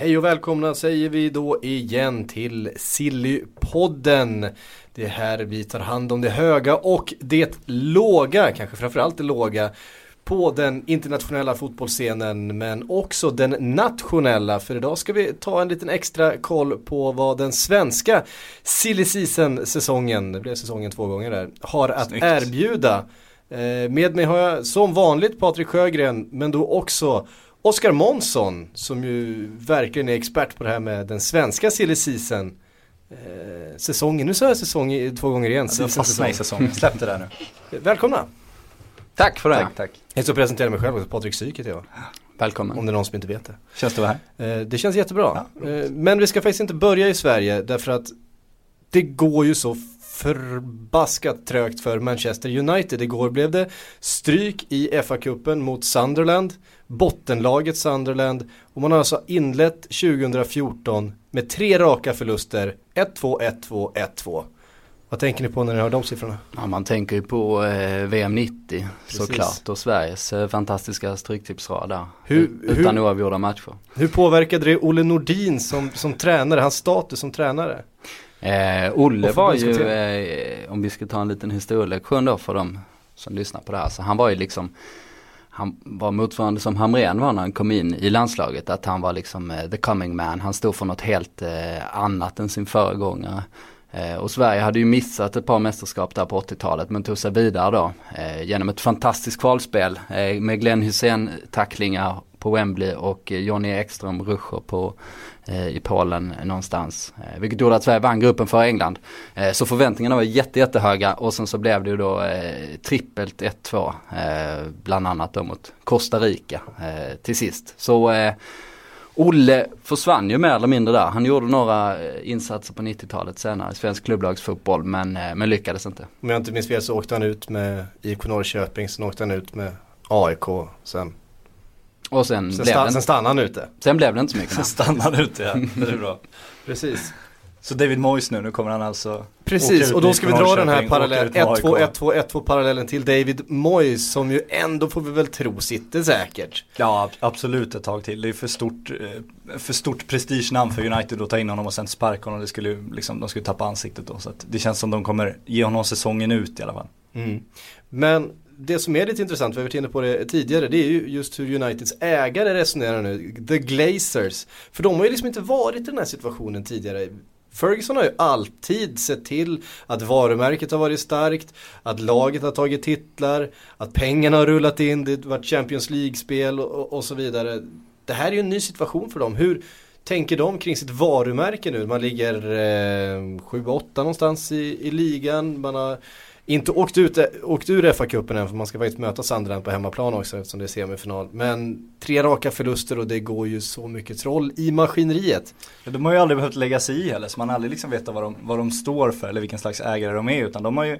Hej och välkomna säger vi då igen till Sillypodden. Det är här vi tar hand om det höga och det låga, kanske framförallt det låga på den internationella fotbollsscenen men också den nationella för idag ska vi ta en liten extra koll på vad den svenska silly season säsongen, det blev säsongen två gånger där, har att Snyggt. erbjuda. Eh, med mig har jag som vanligt Patrik Sjögren men då också Oskar Månsson som ju verkligen är expert på det här med den svenska silly season eh, säsongen. Nu sa jag säsong två gånger igen. Ja, du har fastnat i säsongen, släpp det där nu. Välkomna! Tack för det. Tack, tack. Jag ska presentera mig själv, Patrik Syk heter jag. Välkommen. Om det är någon som inte vet det. Känns det vara här? Eh, det känns jättebra. Ja. Eh, men vi ska faktiskt inte börja i Sverige därför att det går ju så förbaskat trögt för Manchester United. Igår blev det stryk i FA-cupen mot Sunderland, bottenlaget Sunderland och man har alltså inlett 2014 med tre raka förluster, 1-2, 1-2, 1-2. Vad tänker ni på när ni hör de siffrorna? Ja, man tänker ju på eh, VM 90 Precis. såklart och Sveriges eh, fantastiska stryktipsrad där. Hur, utan hur, oavgjorda matcher. Hur påverkade det Olle Nordin som, som tränare, hans status som tränare? Eh, Olle var ju, eh, om vi ska ta en liten historielektion då för de som lyssnar på det här, så han var ju liksom han var motsvarande som Hamrén var när han kom in i landslaget. Att han var liksom eh, the coming man. Han stod för något helt eh, annat än sin föregångare. Eh, och Sverige hade ju missat ett par mästerskap där på 80-talet men tog sig vidare då eh, genom ett fantastiskt kvalspel eh, med Glenn Hussein tacklingar på Wembley och Johnny Ekström ruscher på eh, i Polen någonstans. Eh, vilket gjorde att Sverige vann gruppen för England. Eh, så förväntningarna var jätte, jättehöga och sen så blev det ju då trippelt 1-2 bland annat då mot Costa Rica till sist. Så Olle försvann ju mer eller mindre där. Han gjorde några insatser på 90-talet senare i svensk klubblagsfotboll men, eh, men lyckades inte. Om jag inte minns fel så åkte han ut med IK Norrköping, sen åkte han ut med AIK sen. Och sen, sen, sta sen stannade han ute. Sen blev det inte så mycket. sen stannade han ute ja, det är bra. Precis. Så David Moyes nu, nu kommer han alltså Precis, och då ska vi dra den här parallellen, 1-2, 1-2, 1-2 parallellen till David Moyes som ju ändå får vi väl tro sitter säkert. Ja, absolut ett tag till. Det är för stort, eh, för stort prestigenamn för United att ta in honom och sen sparka honom. Det skulle liksom, de skulle tappa ansiktet då. Så det känns som de kommer ge honom säsongen ut i alla fall. Mm. Men det som är lite intressant, vi har varit inne på det tidigare, det är ju just hur Uniteds ägare resonerar nu, The Glazers. För de har ju liksom inte varit i den här situationen tidigare. Ferguson har ju alltid sett till att varumärket har varit starkt, att laget har tagit titlar, att pengarna har rullat in, det har varit Champions League-spel och, och, så vidare. Det här är ju en ny situation för dem. Hur tänker de kring sitt varumärke nu? Man ligger eh, 7-8 någonstans i, i ligan, man har inte åkt, ut, åkt ur FA-cupen än för man ska faktiskt möta Sunderland på hemmaplan också eftersom det är semifinal. Men tre raka förluster och det går ju så mycket troll i maskineriet. Ja, de har ju aldrig behövt lägga sig i heller så man har aldrig liksom vetat vad de, vad de står för eller vilken slags ägare de är utan de har ju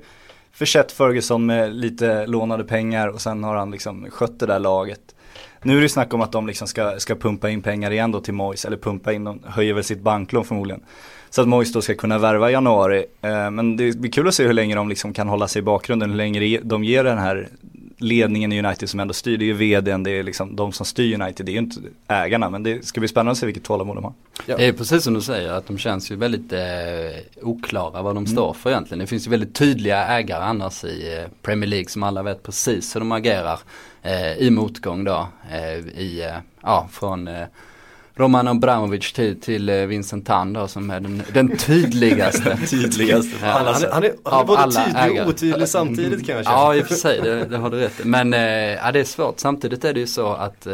försett Ferguson med lite lånade pengar och sen har han liksom skött det där laget. Nu är det snack om att de liksom ska, ska pumpa in pengar igen då till Moise eller pumpa in, de höjer väl sitt banklån förmodligen. Så att Moise då ska kunna värva i januari. Eh, men det blir kul att se hur länge de liksom kan hålla sig i bakgrunden, hur länge de ger den här ledningen i United som ändå styr. Det är ju vdn, det är liksom de som styr United, det är ju inte ägarna. Men det ska bli spännande att se vilket tålamod de har. Ja. Det är precis som du säger, att de känns ju väldigt eh, oklara vad de mm. står för egentligen. Det finns ju väldigt tydliga ägare annars i eh, Premier League som alla vet precis hur de agerar eh, i motgång då. Eh, i, eh, ja, från Roman Abramovic till, till eh, Vincent Tan då som är den, den tydligaste. tydligaste. Ja, han, han, är, han är, både tydlig och otydlig samtidigt kanske. Ja i och för sig, det, det har du rätt Men eh, ja, det är svårt. Samtidigt är det ju så att eh,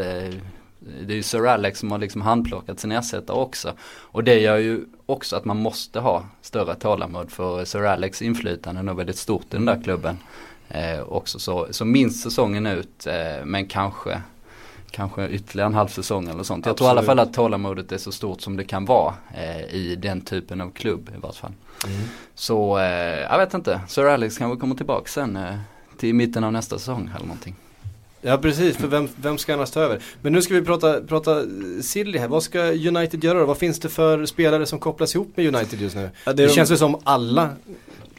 det är ju Sir Alex som har liksom handplockat sin ersättare också. Och det gör ju också att man måste ha större tålamod för Sir Alex inflytande är nog väldigt stort i den där klubben. Eh, också så, så minst säsongen ut eh, men kanske kanske ytterligare en halv säsong eller sånt. Jag Absolut. tror i alla fall att tålamodet är så stort som det kan vara eh, i den typen av klubb i vart fall. Mm. Så eh, jag vet inte, Sir Alex kanske kommer tillbaka sen eh, till mitten av nästa säsong eller någonting. Ja precis, för vem, vem ska annars ta över? Men nu ska vi prata, prata silly här. Vad ska United göra då? Vad finns det för spelare som kopplas ihop med United just nu? Ja, det, det känns ju som alla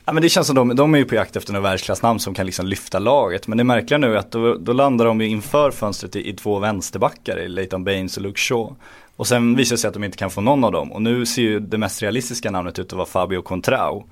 Ja men det känns som de, de är ju på jakt efter några världsklassnamn som kan liksom lyfta laget. Men det märkliga nu är att då, då landar de ju inför fönstret i, i två vänsterbackar, i Leighton Baines och Luke Shaw. Och sen visar det sig att de inte kan få någon av dem. Och nu ser ju det mest realistiska namnet ut att vara Fabio Contrao.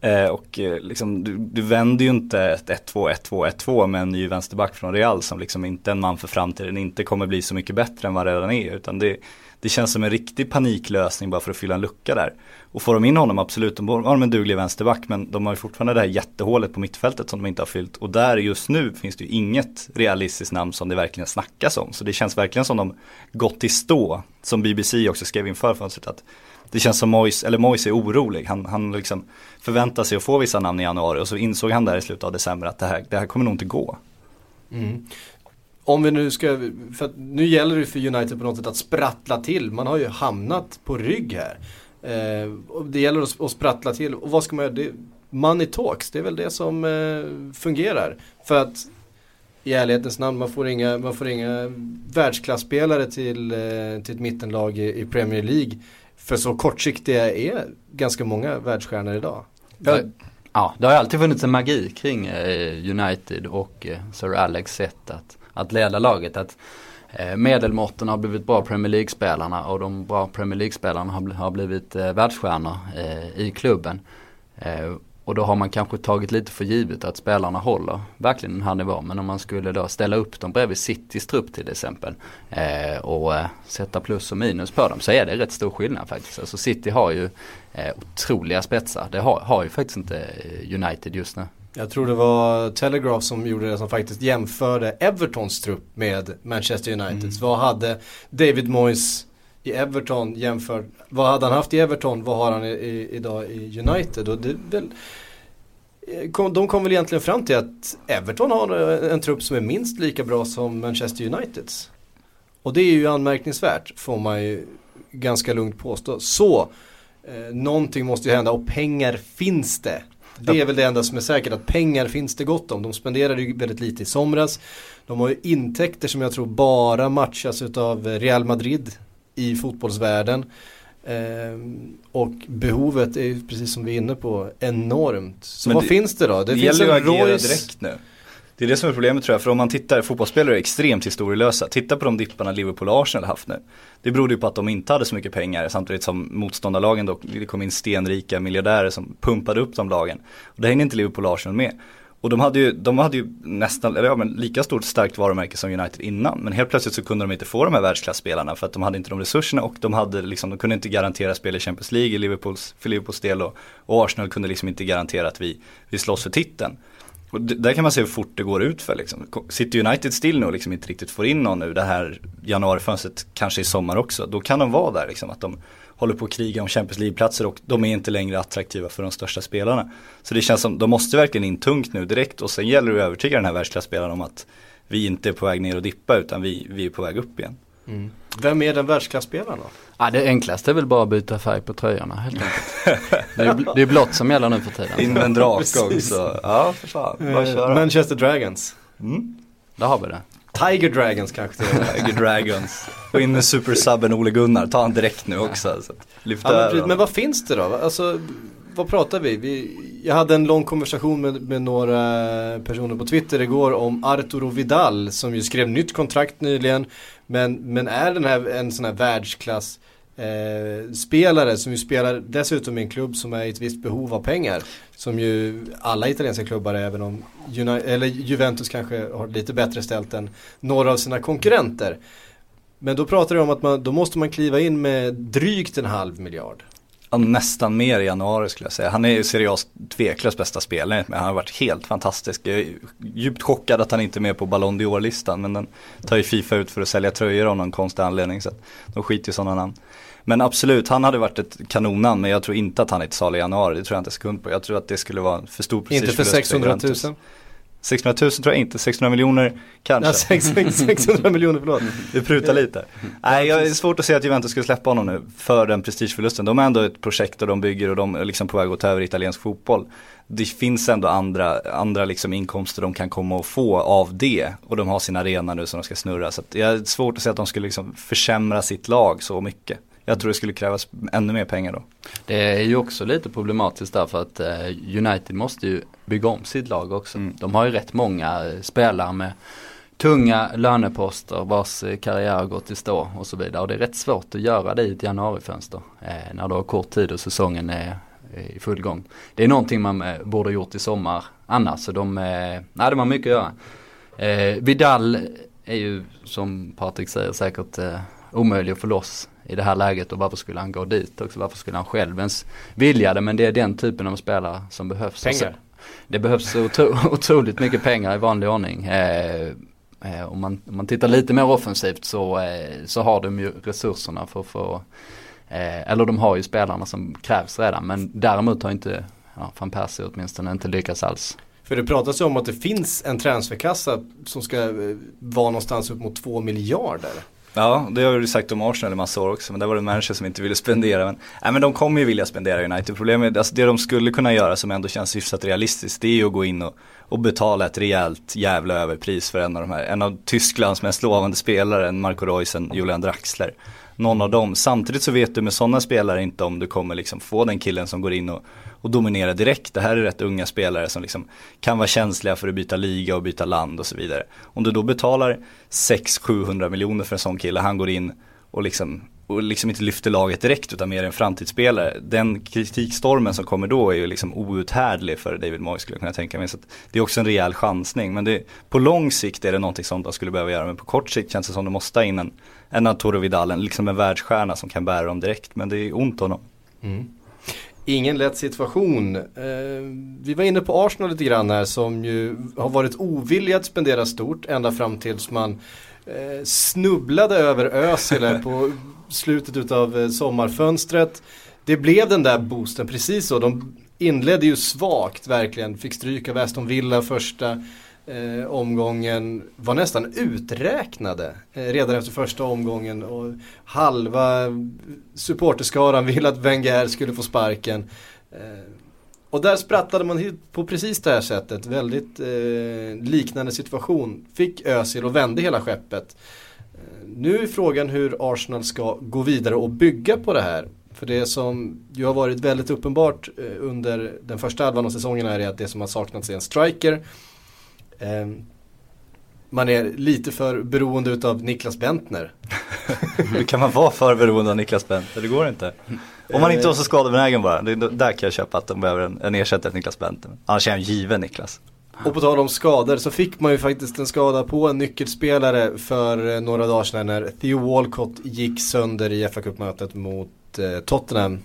Eh, och eh, liksom, du, du vänder ju inte ett 1-2, 1-2, 1-2 med en ny vänsterback från Real som liksom inte är en man för framtiden, inte kommer bli så mycket bättre än vad redan är. Utan det, det känns som en riktig paniklösning bara för att fylla en lucka där. Och får de in honom, absolut, de har de en duglig vänsterback men de har ju fortfarande det här jättehålet på mittfältet som de inte har fyllt. Och där just nu finns det ju inget realistiskt namn som det verkligen snackas om. Så det känns verkligen som de gått i stå, som BBC också skrev inför fönstret att det känns som Mois, eller Mois är orolig. Han, han liksom förväntar sig att få vissa namn i januari och så insåg han där i slutet av december att det här, det här kommer nog inte gå. Mm. Om vi nu ska, för nu gäller det för United på något sätt att sprattla till. Man har ju hamnat på rygg här. Eh, det gäller att, att sprattla till. Och vad ska man göra? Det, money talks, det är väl det som eh, fungerar. För att i ärlighetens namn, man får inga, man får inga världsklasspelare till, eh, till ett mittenlag i, i Premier League för så kortsiktiga är ganska många världsstjärnor idag. Ja, ja det har alltid funnits en magi kring eh, United och eh, Sir Alex sätt att, att leda laget. Att Eh, medelmåtten har blivit bra Premier League-spelarna och de bra Premier League-spelarna har, blivit eh, världsstjärnor eh, i klubben. Och då har man kanske tagit lite för givet att spelarna håller verkligen den här nivån. Men om man skulle då ställa upp dem bredvid Citys trupp till exempel eh, och sätta plus och minus på dem så är det rätt stor skillnad faktiskt. Alltså City har ju eh, otroliga spetsar. Det har, har ju faktiskt inte United just nu. Jag tror det var Telegraph som gjorde det som faktiskt jämförde Evertons trupp med Manchester Uniteds. Mm. Vad hade David Moyes i Everton jämfört, vad hade han haft i Everton, vad har han i, i, idag i United? Och det, väl, eh, de kom väl egentligen fram till att Everton har en trupp som är minst lika bra som Manchester Uniteds. Och det är ju anmärkningsvärt får man ju ganska lugnt påstå. Så, eh, någonting måste ju hända och pengar finns det. Det är väl det enda som är säkert, att pengar finns det gott om. De spenderade ju väldigt lite i somras. De har ju intäkter som jag tror bara matchas av Real Madrid i fotbollsvärlden. Eh, och behovet är ju precis som vi är inne på enormt. Så Men vad det, finns det då? Det, det finns gäller ju att agera direkt nu. Det är det som är problemet tror jag, för om man tittar, fotbollsspelare är extremt historielösa. Titta på de dipparna Liverpool och Arsenal haft nu. Det berodde ju på att de inte hade så mycket pengar samtidigt som motståndarlagen då, det kom in stenrika miljardärer som pumpade upp de lagen. Och det hängde inte Liverpool och Arsenal med. Och de hade ju, de hade ju nästan, eller ja men lika stort starkt varumärke som United innan. Men helt plötsligt så kunde de inte få de här världsklassspelarna för att de hade inte de resurserna och de hade liksom, de kunde inte garantera spel i Champions League i Liverpools, för Liverpools del och, och Arsenal kunde liksom inte garantera att vi, vi slåss för titeln. Och där kan man se hur fort det går ut för liksom. Sitter United still nu och liksom inte riktigt får in någon nu det här januarifönstret, kanske i sommar också, då kan de vara där liksom att de håller på att kriga om Champions League-platser och de är inte längre attraktiva för de största spelarna. Så det känns som, de måste verkligen in tungt nu direkt och sen gäller det att övertyga den här världsklasspelaren om att vi inte är på väg ner och dippa utan vi, vi är på väg upp igen. Mm. Vem är den världsklasspelaren då? Ja, det enklaste är väl bara att byta färg på tröjorna helt enkelt. det, är, det är blått som gäller nu för tiden. In med en drake också. Ja, för fan. Bara köra. Manchester Dragons. Mm. Där har vi det. Tiger Dragons kanske Tiger Dragons. Och in med supersubben Ole Gunnar, ta han direkt nu också. Så ja, men, men, vad finns det då? Alltså, vad pratar vi? vi? Jag hade en lång konversation med, med, några personer på Twitter igår om Arturo Vidal som ju skrev nytt kontrakt nyligen. Men, men är den här en sån här världsklass eh, spelare som ju spelar dessutom i en klubb som är i ett visst behov av pengar. Som ju alla italienska klubbar är, även om United, eller Juventus kanske har lite bättre ställt än några av sina konkurrenter. Men då pratar du om att man, då måste man kliva in med drygt en halv miljard. Nästan mer i januari skulle jag säga. Han är ju Serie tveklöst bästa spelare men han har varit helt fantastisk. Jag är djupt chockad att han inte är med på Ballon d'Or-listan men den tar ju Fifa ut för att sälja tröjor av någon konstig anledning så de skiter i sådana namn. Men absolut, han hade varit ett kanonnamn men jag tror inte att han är till salu i januari. Det tror jag inte sekund på. Jag tror att det skulle vara för stor prestige Inte för 600 000? 600 000 tror jag inte, 600 miljoner kanske. Ja, 600 miljoner, förlåt. Du prutar lite. Nej, jag är svårt att se att Juventus skulle släppa honom nu för den prestigeförlusten. De är ändå ett projekt och de bygger och de är liksom på väg att ta över italiensk fotboll. Det finns ändå andra, andra liksom inkomster de kan komma att få av det. Och de har sin arena nu som de ska snurra. Så jag är svårt att se att de skulle liksom försämra sitt lag så mycket. Jag tror det skulle krävas ännu mer pengar då. Det är ju också lite problematiskt därför att eh, United måste ju bygga om sitt lag också. Mm. De har ju rätt många eh, spelare med tunga löneposter vars eh, karriär gått i stå och så vidare. Och det är rätt svårt att göra det i ett januarifönster eh, när du har kort tid och säsongen är i full gång. Det är någonting man borde gjort i sommar annars. Så de, eh, nej, de har mycket att göra. Eh, Vidal är ju som Patrik säger säkert eh, omöjlig att få loss i det här läget och varför skulle han gå dit också? Varför skulle han själv ens vilja det? Men det är den typen av spelare som behövs. Pengar? Det behövs otro otroligt mycket pengar i vanlig ordning. Eh, eh, om, man, om man tittar lite mer offensivt så, eh, så har de ju resurserna för att få Eh, eller de har ju spelarna som krävs redan men däremot har inte ja, van Persie åtminstone inte lyckats alls. För det pratas ju om att det finns en transferkassa som ska eh, vara någonstans upp mot 2 miljarder. Ja, det har du sagt om Arsenal i massa år också, men det var det en som inte ville spendera. Men, nej, men de kommer ju vilja spendera United. Problemet är, alltså det de skulle kunna göra som ändå känns hyfsat realistiskt, det är ju att gå in och, och betala ett rejält jävla överpris för en av de här, en av Tysklands mest lovande spelare, en Marco Reus, en Julian Draxler någon av dem. Samtidigt så vet du med sådana spelare inte om du kommer liksom få den killen som går in och, och dominerar direkt. Det här är rätt unga spelare som liksom kan vara känsliga för att byta liga och byta land och så vidare. Om du då betalar 600-700 miljoner för en sån kille, han går in och liksom och liksom inte lyfter laget direkt utan mer en framtidsspelare. Den kritikstormen som kommer då är ju liksom outhärdlig för David Moyes skulle jag kunna tänka mig. Så det är också en rejäl chansning. Men det, på lång sikt är det någonting som de skulle behöva göra. Men på kort sikt känns det som de måste ha in en, en Arturo Vidal, en, liksom en världsstjärna som kan bära dem direkt. Men det är ont honom. Mm. Ingen lätt situation. Eh, vi var inne på Arsenal lite grann här som ju har varit ovilliga att spendera stort ända fram tills man eh, snubblade över Özil på slutet utav eh, sommarfönstret. Det blev den där boosten, precis så. De inledde ju svagt verkligen, fick stryk av Aston Villa första eh, omgången. Var nästan uträknade eh, redan efter första omgången. Och halva supporterskaran ville att Wenger skulle få sparken. Eh, och där sprattade man på precis det här sättet. Väldigt eh, liknande situation. Fick Özil och vände hela skeppet. Eh, nu är frågan hur Arsenal ska gå vidare och bygga på det här. För det som ju har varit väldigt uppenbart eh, under den första halvan av säsongen är att det som har saknats är en striker. Ehm, man är lite för beroende utav Niklas Bentner. Hur kan man vara för beroende av Niklas Bentner? Det går inte. Om man inte var så skadebenägen bara. Det, där kan jag köpa att de behöver en, en ersättare till Niklas Bentner. Annars är han given Niklas. Och på tal om skador så fick man ju faktiskt en skada på en nyckelspelare för eh, några dagar sedan när Theo Walcott gick sönder i fa Cup-mötet mot eh, Tottenham.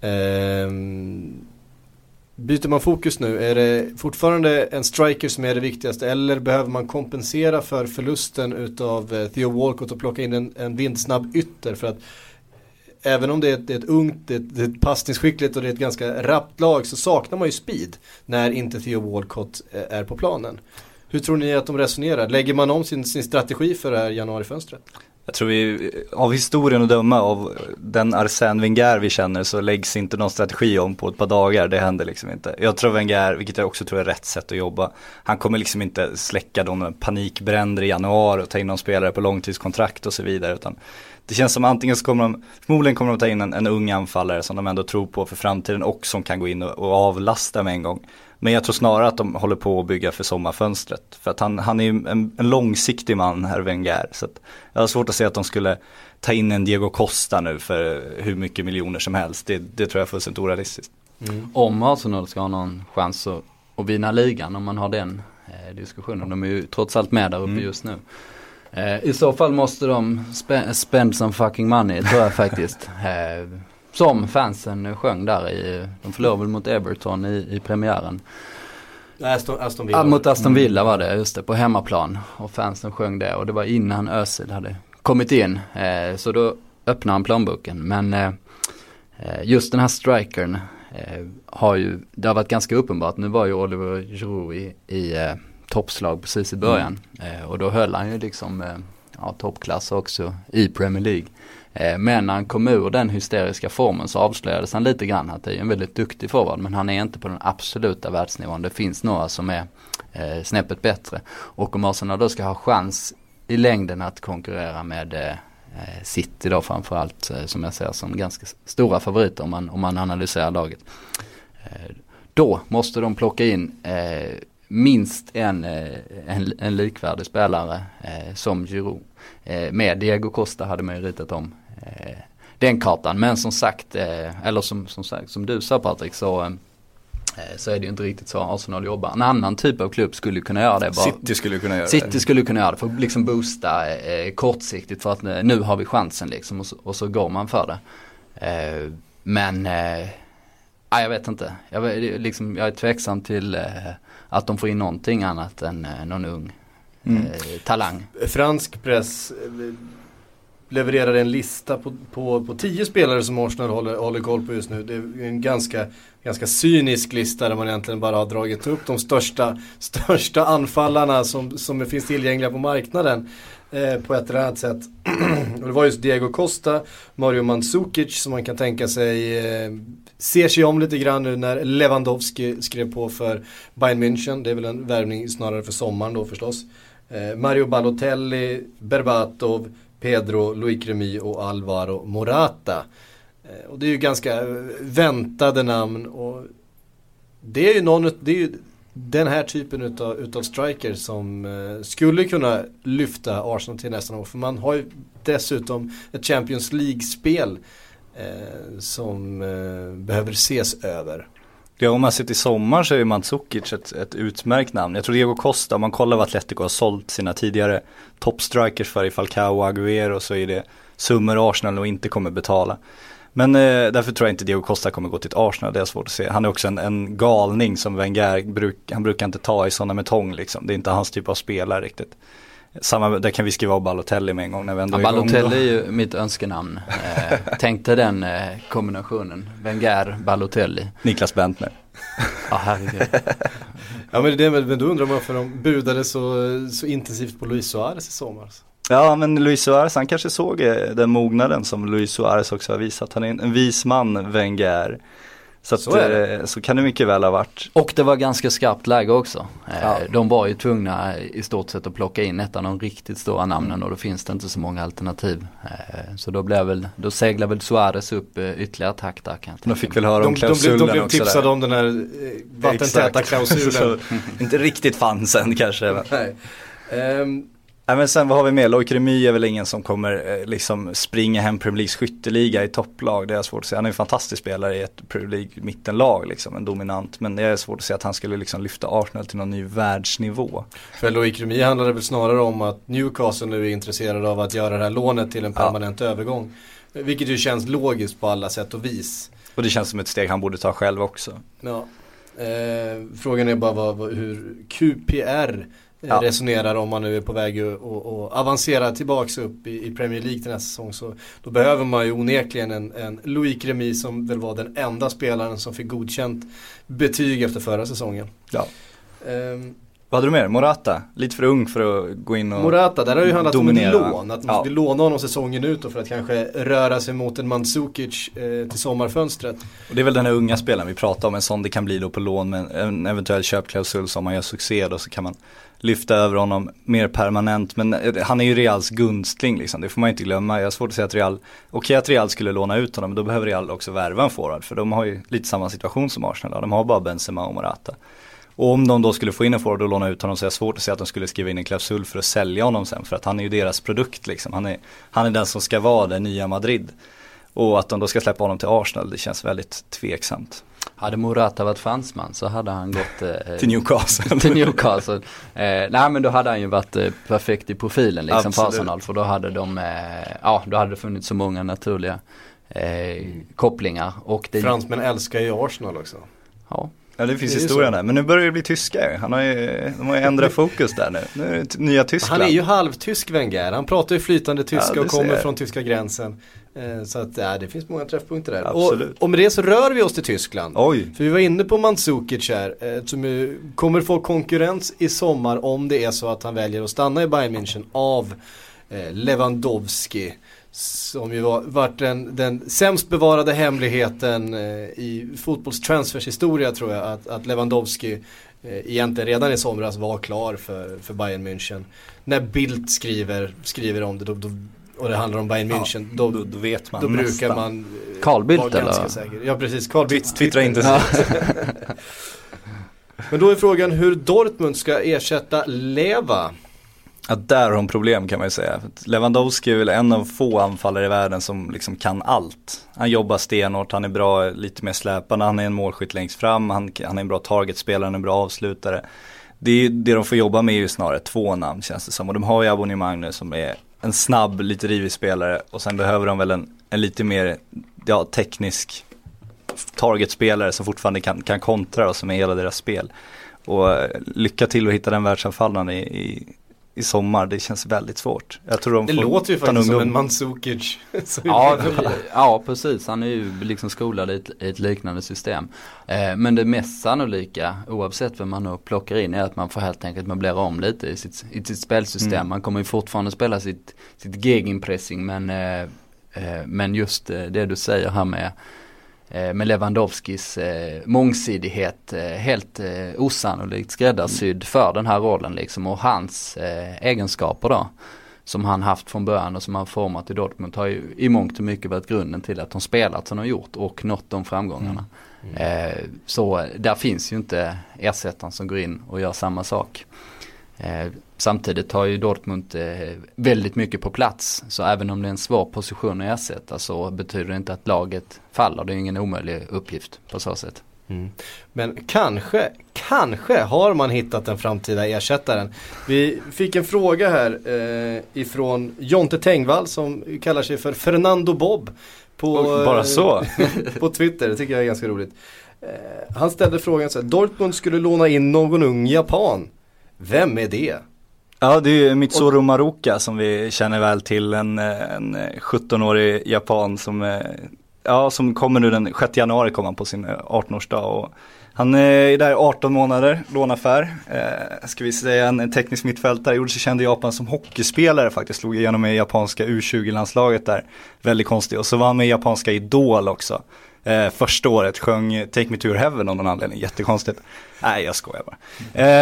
Ehm, byter man fokus nu, är det fortfarande en striker som är det viktigaste eller behöver man kompensera för förlusten utav eh, Theo Walcott och plocka in en, en vindsnabb ytter för att även om det är ett, det är ett ungt, det är ett, det är ett passningsskickligt och det är ett ganska rappt lag så saknar man ju speed när inte Theo Walcott eh, är på planen. Hur tror ni att de resonerar? Lägger man om sin, sin strategi för det här januarifönstret? Jag tror vi, av historien att döma, av den Arsène Wenger vi känner så läggs inte någon strategi om på ett par dagar, det händer liksom inte. Jag tror Wenger, vilket jag också tror är rätt sätt att jobba, han kommer liksom inte släcka de panikbränder i januari och ta in någon spelare på långtidskontrakt och så vidare, utan det känns som antingen så kommer de, förmodligen kommer de ta in en, en ung anfallare som de ändå tror på för framtiden och som kan gå in och, och avlasta med en gång. Men jag tror snarare att de håller på att bygga för sommarfönstret. För att han, han är ju en, en långsiktig man, herr Wenger. Så att jag har svårt att se att de skulle ta in en Diego Costa nu för hur mycket miljoner som helst. Det, det tror jag är fullständigt orealistiskt. Mm. Om Arsenal ska ha någon chans att, att vinna ligan, om man har den eh, diskussionen. De är ju trots allt med där uppe mm. just nu. Eh, I så fall måste de spe spend some fucking money tror jag faktiskt. Eh, som fansen sjöng där i, de förlorade väl mot Everton i, i premiären. Aston, Aston Villa. Ah, mot Aston Villa var det, just det, på hemmaplan. Och fansen sjöng det och det var innan Özil hade kommit in. Eh, så då öppnade han plånboken. Men eh, eh just den här strikern eh, har ju, det har varit ganska uppenbart. Nu var ju Oliver Giroud i, i eh, toppslag precis i början. Mm. och då höll han ju liksom ja, toppklass också i Premier League. Eh, men när han kom ur den hysteriska formen så avslöjades han lite grann att det är en väldigt duktig forward men han är inte på den absoluta världsnivån. Det finns några som är eh, snäppet bättre. Och om Arsenal då ska ha chans i längden att konkurrera med eh, eh City då framförallt eh, som jag ser som ganska stora favoriter om man, om man analyserar laget. Eh, då måste de plocka in eh, minst en, eh, en, en likvärdig spelare eh, som Giroud. Eh, med Diego Costa hade man ju ritat om den kartan. Men som sagt, eh, eller som, som, sagt, som du sa Patrik så eh, så är det ju inte riktigt så Arsenal jobbar. En annan typ av klubb skulle kunna göra det. Bara, City skulle kunna göra City det. City skulle kunna göra det för att liksom boosta eh, kortsiktigt för att nu har vi chansen liksom och så, och så går man för det. Eh, men eh, jag vet inte. Jag, liksom, jag är tveksam till eh, att de får in någonting annat än eh, någon ung mm. eh, talang. Fransk press eh, levererade en lista på, på, på tio spelare som Arsenal håller, håller koll på just nu. Det är en ganska, ganska cynisk lista där man egentligen bara har dragit upp de största, största anfallarna som, som finns tillgängliga på marknaden eh, på ett eller annat sätt. och det var just Diego Costa, Mario Mandzukic som man kan tänka sig eh, ser sig om lite grann nu när Lewandowski skrev på för Bayern München. Det är väl en värvning snarare för sommaren då förstås. Eh, Mario Balotelli, Berbatov, Pedro, Loic Remy och Alvaro Morata. Eh, och det är ju ganska eh, väntade namn och det är ju någon, det är ju den här typen utav, utav striker som eh, skulle kunna lyfta Arsenal till nästa år. För man har ju dessutom ett Champions League-spel eh, som eh, behöver ses över. Ja, om man ser till sommar så är Mandzukic ett, ett utmärkt namn. Jag tror Diego Costa, om man kollar vad Atletico har sålt sina tidigare toppstrikers för i Falcao och Aguero så är det summor Arsenal och inte kommer betala. Men eh, därför tror jag inte Diego Costa kommer gå till ett Arsenal, det är svårt att se. Han är också en, en galning som Wenger, bruk, han brukar inte ta i sådana med tång liksom. Det är inte hans typ av spelare riktigt. Samma, där kan vi skriva av Balotelli med en gång när vi ändå ja, Balotelli är ju mitt önskenamn. Eh, tänkte den eh, kombinationen. Wenger, Balotelli. Niklas Bentner. ja, herregud. ja, men, det, men då undrar man varför de budade så, så intensivt på Luis Suarez i somras. Ja men Luis Suarez han kanske såg eh, den mognaden som Luis Suarez också har visat. Han är en, en vis man, Wenger. Så, att, så, eh, så, kan det mycket väl ha varit. Och det var ganska skarpt läge också. Eh, ja. De var ju tvungna i stort sett att plocka in ett av de riktigt stora namnen och då finns det inte så många alternativ. Eh, så då blev väl, då seglar väl Suarez upp ytterligare takt där kan jag De fick väl höra om klausulen De, de, de blev tipsade där. om den här vattentäta klausulen. inte riktigt fann sen kanske. Nej. Um, Nej men sen vad har vi mer? Loic Remy är väl ingen som kommer eh, liksom springa hem Premier Leagues skytteliga i topplag. Det är svårt att säga. Han är en fantastisk spelare i ett Premier League mittenlag liksom, en dominant. Men det är svårt att säga att han skulle liksom lyfta Arsenal till någon ny världsnivå. För Loic Remy handlar det väl snarare om att Newcastle nu är intresserade av att göra det här lånet till en permanent ja. övergång. Vilket ju känns logiskt på alla sätt och vis. Och det känns som ett steg han borde ta själv också. Ja. Eh, frågan är bara vad, hur QPR ja. resonerar om man nu är på väg att avancera tillbaks upp i, i, Premier League till nästa säsong. Så då behöver man ju onekligen en, en Loic Remy som väl var den enda spelaren som fick godkänt betyg efter förra säsongen. Ja. Um, vad hade du mer? Morata? Lite för ung för att gå in och Morata, där har ju handlat dominera. om ett lån. Att man ja. vill låna honom säsongen ut för att kanske röra sig mot en Mandzukic eh, till sommarfönstret. Och det är väl den här unga spelaren vi pratar om, en sån det kan bli då på lån med en eventuell köpklausul som man gör succé då så kan man lyfta över honom mer permanent. Men eh, han är ju Reals gunstling liksom, det får man inte glömma. Jag har svårt att säga att Real, okej okay, att Real skulle låna ut honom, men då behöver Real också värva en forward. För de har ju lite samma situation som Arsenal, de har bara Benzema och Morata. Och om de då skulle få in en forward och låna ut honom så är det svårt att säga att de skulle skriva in en klausul för att sälja honom sen. För att han är ju deras produkt liksom. Han är, han är den som ska vara det nya Madrid. Och att de då ska släppa honom till Arsenal, det känns väldigt tveksamt. Hade Morata varit fransman så hade han gått eh, till Newcastle. till Newcastle. Eh, nej men då hade han ju varit eh, perfekt i profilen liksom Absolut. för Arsenal. För då hade de, eh, ja då hade det funnits så många naturliga eh, kopplingar. Och det... Fransmän älskar ju Arsenal också. Ja. Ja det finns det historia där, men nu börjar det bli tyska Han har ju, de har ju ändrat fokus där nu. Nu är det nya Tyskland. Han är ju halvtysk Wenger, han pratar ju flytande tyska ja, och kommer från tyska gränsen. Eh, så att ja, det finns många träffpunkter där. Absolut. Och, och med det så rör vi oss till Tyskland. Oj. För vi var inne på Mandzukic här. Eh, som kommer få konkurrens i sommar om det är så att han väljer att stanna i Bayern München av eh, Lewandowski. Som ju var, varit den, den sämst bevarade hemligheten eh, i fotbollstransfers historia tror jag. Att, att Lewandowski eh, egentligen redan i somras var klar för, för Bayern München. När Bildt skriver, skriver om det då, då och det handlar om Bayern München. Ja, då, då, då, vet man Då nästan. brukar man eh, Carl Bildt eller? Säker. Ja precis, Carl Bildt twittrar inte. Men då är frågan hur Dortmund ska ersätta Leva. Ja, där har de problem kan man ju säga. Lewandowski är väl en av få anfallare i världen som liksom kan allt. Han jobbar stenhårt, han är bra, lite mer släpande, han är en målskytt längst fram, han, han är en bra targetspelare, han är en bra avslutare. Det, är, det de får jobba med är ju snarare två namn känns det som. Och de har ju abonnemang nu som är en snabb, lite rivig spelare och sen behöver de väl en, en lite mer ja, teknisk targetspelare som fortfarande kan, kan kontra och som är hela deras spel. Och eh, lycka till att hitta den världsanfallaren i, i, i sommar, det känns väldigt svårt. Jag tror de det låter ju faktiskt som en Mandzukic. ja, ja, precis. Han är ju liksom skolad i ett, i ett liknande system. Eh, men det mest sannolika, oavsett vem man nu plockar in, är att man får helt enkelt möblera om lite i sitt, i sitt spelsystem. Mm. Man kommer ju fortfarande spela sitt, sitt gegenpressing men, eh, eh, men just eh, det du säger här med med Lewandowskis eh, mångsidighet eh, helt eh, osannolikt skräddarsydd för den här rollen liksom och hans eh, egenskaper då som han haft från början och som han format i Dortmund har ju i mångt och mycket varit grunden till att de spelat som de gjort och nått de framgångarna. Mm. Mm. Eh, så där finns ju inte ersättaren som går in och gör samma sak. Samtidigt har ju Dortmund eh, väldigt mycket på plats. Så även om det är en svår position att ersätta så betyder det inte att laget faller. Det är ingen omöjlig uppgift på så sätt. Mm. Men kanske, kanske har man hittat den framtida ersättaren. Vi fick en fråga här eh, ifrån Jonte Tengvall som kallar sig för Fernando Bob. På, Bara så? på Twitter, det tycker jag är ganska roligt. Eh, han ställde frågan så här, Dortmund skulle låna in någon ung japan. Vem är det? Ja det är ju Mitsuru Maruka som vi känner väl till, en, en 17-årig japan som, eh, ja, som kommer nu den 6 januari kommer han på sin 18-årsdag. Eh, och han är där 18 månader, lånaffär. Eh, ska vi säga en teknisk mittfältare, gjorde sig känd i Japan som hockeyspelare faktiskt, slog igenom i japanska U20-landslaget där. Väldigt konstigt, och så var han med i japanska Idol också. Eh, första året sjöng Take Me To Your Heaven av någon anledning, jättekonstigt. Nej jag skojar bara.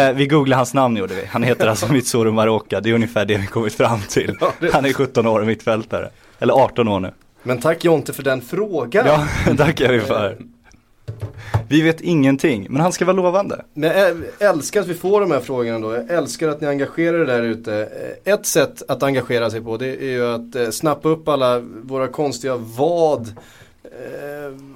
Eh, vi googlade hans namn gjorde vi, han heter alltså Mitsuru Maroka, det är ungefär det vi kommit fram till. Han är 17 år och mittfältare, eller 18 år nu. Men tack Jonte för den frågan. Ja, tackar vi för. Vi vet ingenting, men han ska vara lovande. Men jag älskar att vi får de här frågorna då. Jag älskar att ni engagerar er där ute. Ett sätt att engagera sig på det är ju att eh, snappa upp alla våra konstiga vad Eh,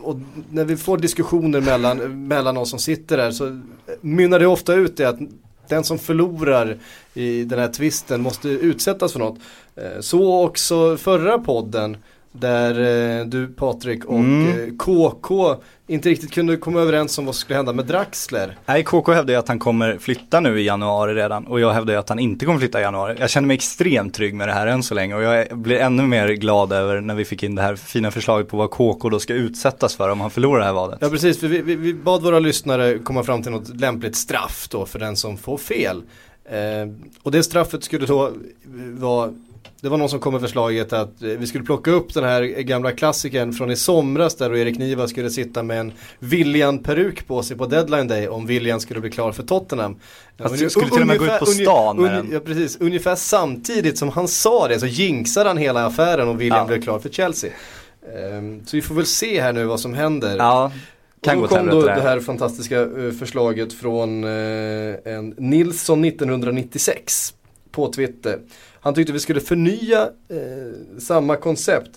och när vi får diskussioner mellan, mellan oss som sitter där så mynnar det ofta ut i att den som förlorar i den här tvisten måste utsättas för något. Eh, så också förra podden där eh, du Patrik och mm. KK inte riktigt kunde komma överens om vad som skulle hända med Draxler. Nej, KK hävdar ju att han kommer flytta nu i januari redan och jag hävdar ju att han inte kommer flytta i januari. Jag känner mig extremt trygg med det här än så länge och jag blir ännu mer glad över när vi fick in det här fina förslaget på vad KK då ska utsättas för om han förlorar det här vadet. Ja precis, för vi, vi, vi bad våra lyssnare komma fram till något lämpligt straff då för den som får fel. Eh, och det straffet skulle då vara det var någon som kom med förslaget att eh, vi skulle plocka upp den här gamla klassikern från i somras där Erik Niva skulle sitta med en William-peruk på sig på deadline day om William skulle bli klar för Tottenham. Alltså, du skulle till och med gå ut på stan med den. Ja precis, ungefär samtidigt som han sa det så jinxade han hela affären och William ja. blev klar för Chelsea. Um, så vi får väl se här nu vad som händer. Ja. Kan och då kom då det här fantastiska uh, förslaget från uh, en Nilsson 1996 på Twitter. Han tyckte vi skulle förnya eh, samma koncept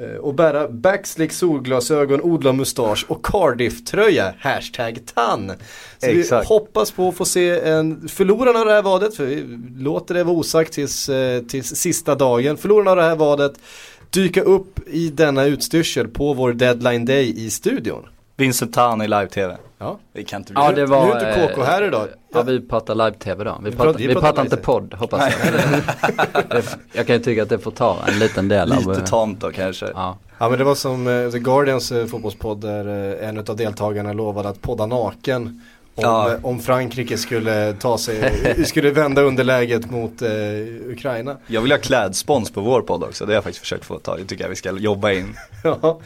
eh, och bära backslick, solglasögon, odla mustasch och Cardiff-tröja, hashtag tann. Så Exakt. vi hoppas på att få se en förlorarna av det här vadet, för vi låter det vara osagt tills, eh, tills sista dagen. Förlorarna av det här vadet dyka upp i denna utstyrsel på vår deadline day i studion. Vincent Tan i live-tv. Ja. Det kan inte bli ja, det var, Nu är inte KK här idag. Ja, vi pratar live-tv då. Vi, vi pratar, vi pratar, inte podd hoppas jag. jag kan ju tycka att det får ta en liten del Lite av. Lite tamt då kanske. Ja. ja men det var som uh, The Guardians fotbollspodd där en av deltagarna lovade att podda naken. Om, ja. om Frankrike skulle ta sig, skulle vända underläget mot Ukraina. Jag vill ha klädspons på vår podd också, det har jag faktiskt försökt få ta. Det tycker jag vi ska jobba in. ja,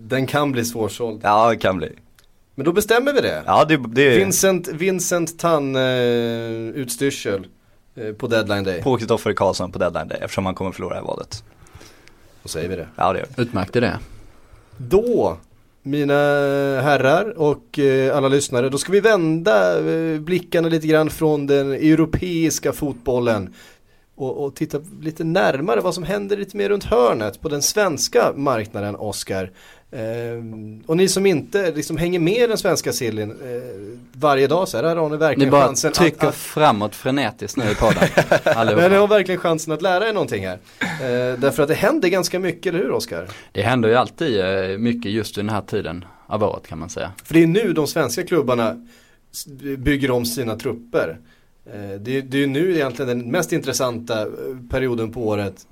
den kan bli svårsåld. Ja, det kan bli. Men då bestämmer vi det. Ja, det, det... Vincent, Vincent Tann uh, utstyrsel. eh, på deadline day. På Kristoffer Karlsson på deadline day eftersom han kommer förlora i valet. Då säger vi det. Ja det gör vi. Utmärkt det. Då mina herrar och eh, alla lyssnare, då ska vi vända eh, blickarna lite grann från den europeiska fotbollen och, och, titta lite närmare vad som händer lite mer runt hörnet på den svenska marknaden, Oskar. Eh, och ni som inte liksom hänger med i den svenska sillen eh, varje dag så här har ni verkligen ni bara chansen trycker att, att... framåt frenetiskt nu i podden. Men ni har verkligen chansen att lära er någonting här. Eh, därför att det händer ganska mycket, eller hur Oskar? Det händer ju alltid eh, mycket just i den här tiden av året kan man säga. För det är nu de svenska klubbarna bygger om sina trupper. Det, det är ju nu egentligen den mest intressanta perioden på året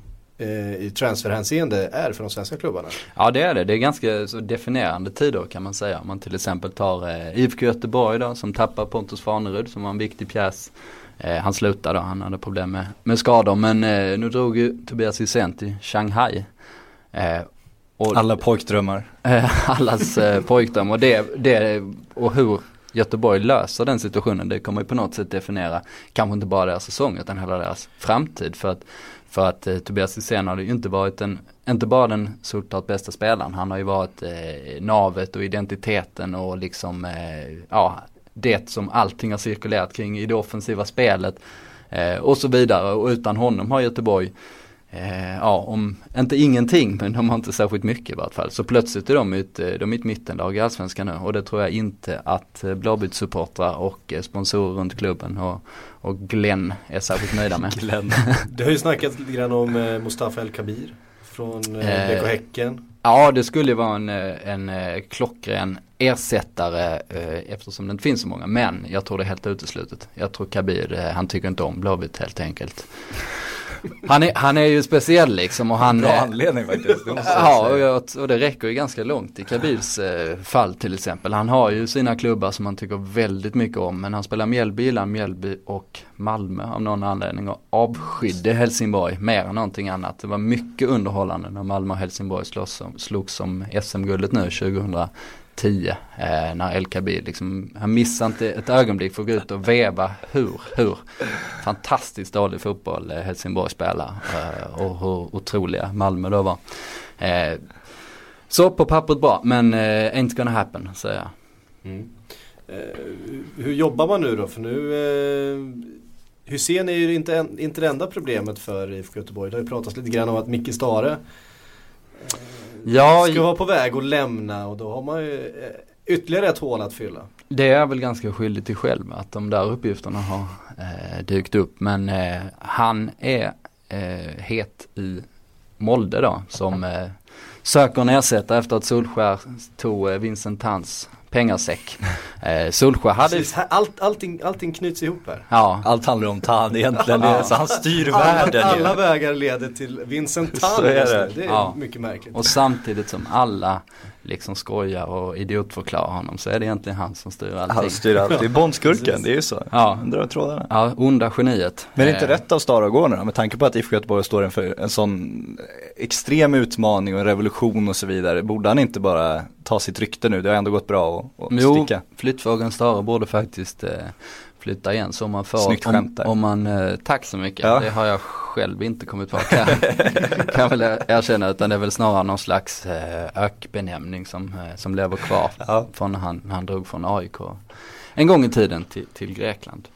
i transferhänseende är för de svenska klubbarna. Ja det är det, det är ganska så definierande tider kan man säga. Om man till exempel tar eh, IFK Göteborg då som tappar Pontus Farnerud som var en viktig pjäs. Eh, han slutade då, han hade problem med, med skador men eh, nu drog ju Tobias Hysén till Shanghai. Och, Alla pojkdrömmar. allas pojkdröm och det, det och hur Göteborg löser den situationen, det kommer ju på något sätt definiera, kanske inte bara deras säsong utan hela deras framtid. För att, för att eh, Tobias Hysén har ju inte varit en, inte bara den solklart bästa spelaren, han har ju varit eh, navet och identiteten och liksom, eh, ja, det som allting har cirkulerat kring i det offensiva spelet. Eh, och så vidare och utan honom har Göteborg Eh, ja, om, inte ingenting, men de har inte särskilt mycket i vart fall. Så plötsligt är de ett, de är ett mittenlag i Allsvenskan nu och det tror jag inte att eh, Blåvitt-supportrar och eh, sponsorer runt klubben och, och Glenn är särskilt nöjda med. Glenn. Det har ju snackats lite grann om eh, Mustafa El Kabir från eh, BK Häcken. Ja, det skulle vara en, en, en klockren ersättare eh, eftersom det inte finns så många. Men jag tror det är helt uteslutet. Jag tror Kabir, eh, han tycker inte om Blåvitt helt enkelt. Han är, han är ju speciell liksom och han... Bra anledning faktiskt. ja och, och, det räcker ju ganska långt i Kabils eh, fall till exempel. Han har ju sina klubbar som han tycker väldigt mycket om men han spelar Mjällby, Ilan, Mjällby och Malmö av någon anledning och avskydde Helsingborg mer än någonting annat. Det var mycket underhållande när Malmö och Helsingborg slogs slogs om SM-guldet nu 2000 10 eh, när El Kabir liksom, han missar inte ett ögonblick för att gå ut och veva hur, hur fantastiskt dålig fotboll eh, Helsingborg spelar eh, och hur otroliga Malmö då var. Eh, så på pappret bra men eh, ain't gonna happen säger jag. Mm. Eh, hur jobbar man nu då? För nu eh, Hussein är ju inte, inte det enda problemet för IFK Göteborg. Det har ju pratats lite grann om att Micke Stare eh, ja, ska vara på väg att lämna och då har man ju eh, ytterligare ett hål att fylla. Det är jag väl ganska skyldig till själv att de där uppgifterna har eh, dykt upp. Men eh, han är eh, het i Molde då som eh, söker en ersättare efter att Solskär tog eh, Vincent Tans pengasäck. Eh, Solskjö hade... Precis, allt, allting, allting knyts ihop här. Ja. Allt handlar om Tan egentligen, ja. så han styr världen Alla, alla vägar leder till Vincent Tan. Så är det. det är ja. mycket märkligt. Och samtidigt som alla liksom skojar och idiotförklarar honom så är det egentligen han som styr allting. Han styr allt, det är Bondskurken, det är ju så. Ja. Han drar trådarna. Ja, onda geniet. Men det är inte eh. rätt av Stara att gå nu då, med tanke på att IFK Göteborg står inför en sån extrem utmaning och en revolution och så vidare. Borde han inte bara ta sitt rykte nu? Det har ändå gått bra att, att jo, sticka. flyttfågeln Stara borde faktiskt eh, flytta igen så man får, Snyggt om, om man, eh, tack så mycket, ja. det har jag själv inte kommit på kan, kan väl erkänna utan det är väl snarare någon slags eh, ökbenämning som, eh, som lever kvar ja. från när han, han drog från AIK en gång i tiden till, till Grekland.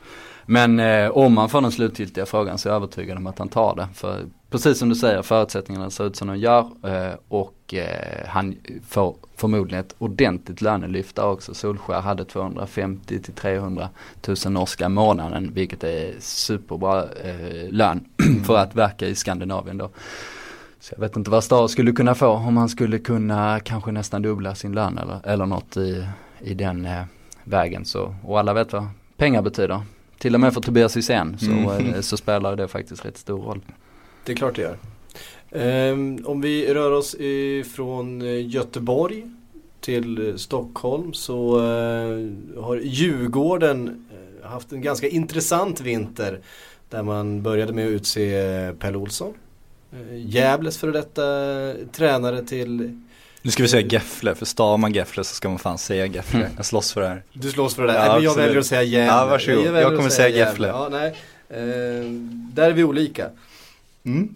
Men eh, om han får den slutgiltiga frågan så är jag övertygad om att han tar det. För precis som du säger, förutsättningarna ser ut som de gör eh, och eh, han får förmodligen ett ordentligt lönelyft där också. Solskär hade 250 till 300 000 norska månaden vilket är superbra eh, lön för att verka i Skandinavien då. Så jag vet inte vad Star skulle kunna få om han skulle kunna kanske nästan dubbla sin lön eller, eller något i, i den eh, vägen. Så, och alla vet vad pengar betyder. Till och med för Tobias Hysén så, mm. Eh, så spelar det faktiskt rätt stor roll. Det är klart det gör. Um, om vi rör oss ifrån eh, Göteborg till Stockholm så uh, har Djurgården haft en ganska intressant vinter där man började med att utse Pelle Olsson. Gävles före detta tränare till nu ska vi säga Gefle, för stavar man Gefle så ska man fan säga Gefle. Mm. Jag slåss för det här. Du slåss för det där, ja, men jag väljer att säga Gävle. Ja, varsågod. Jag, jag kommer säga, säga Gefle. Ja, nej. Eh, där är vi olika. Mm.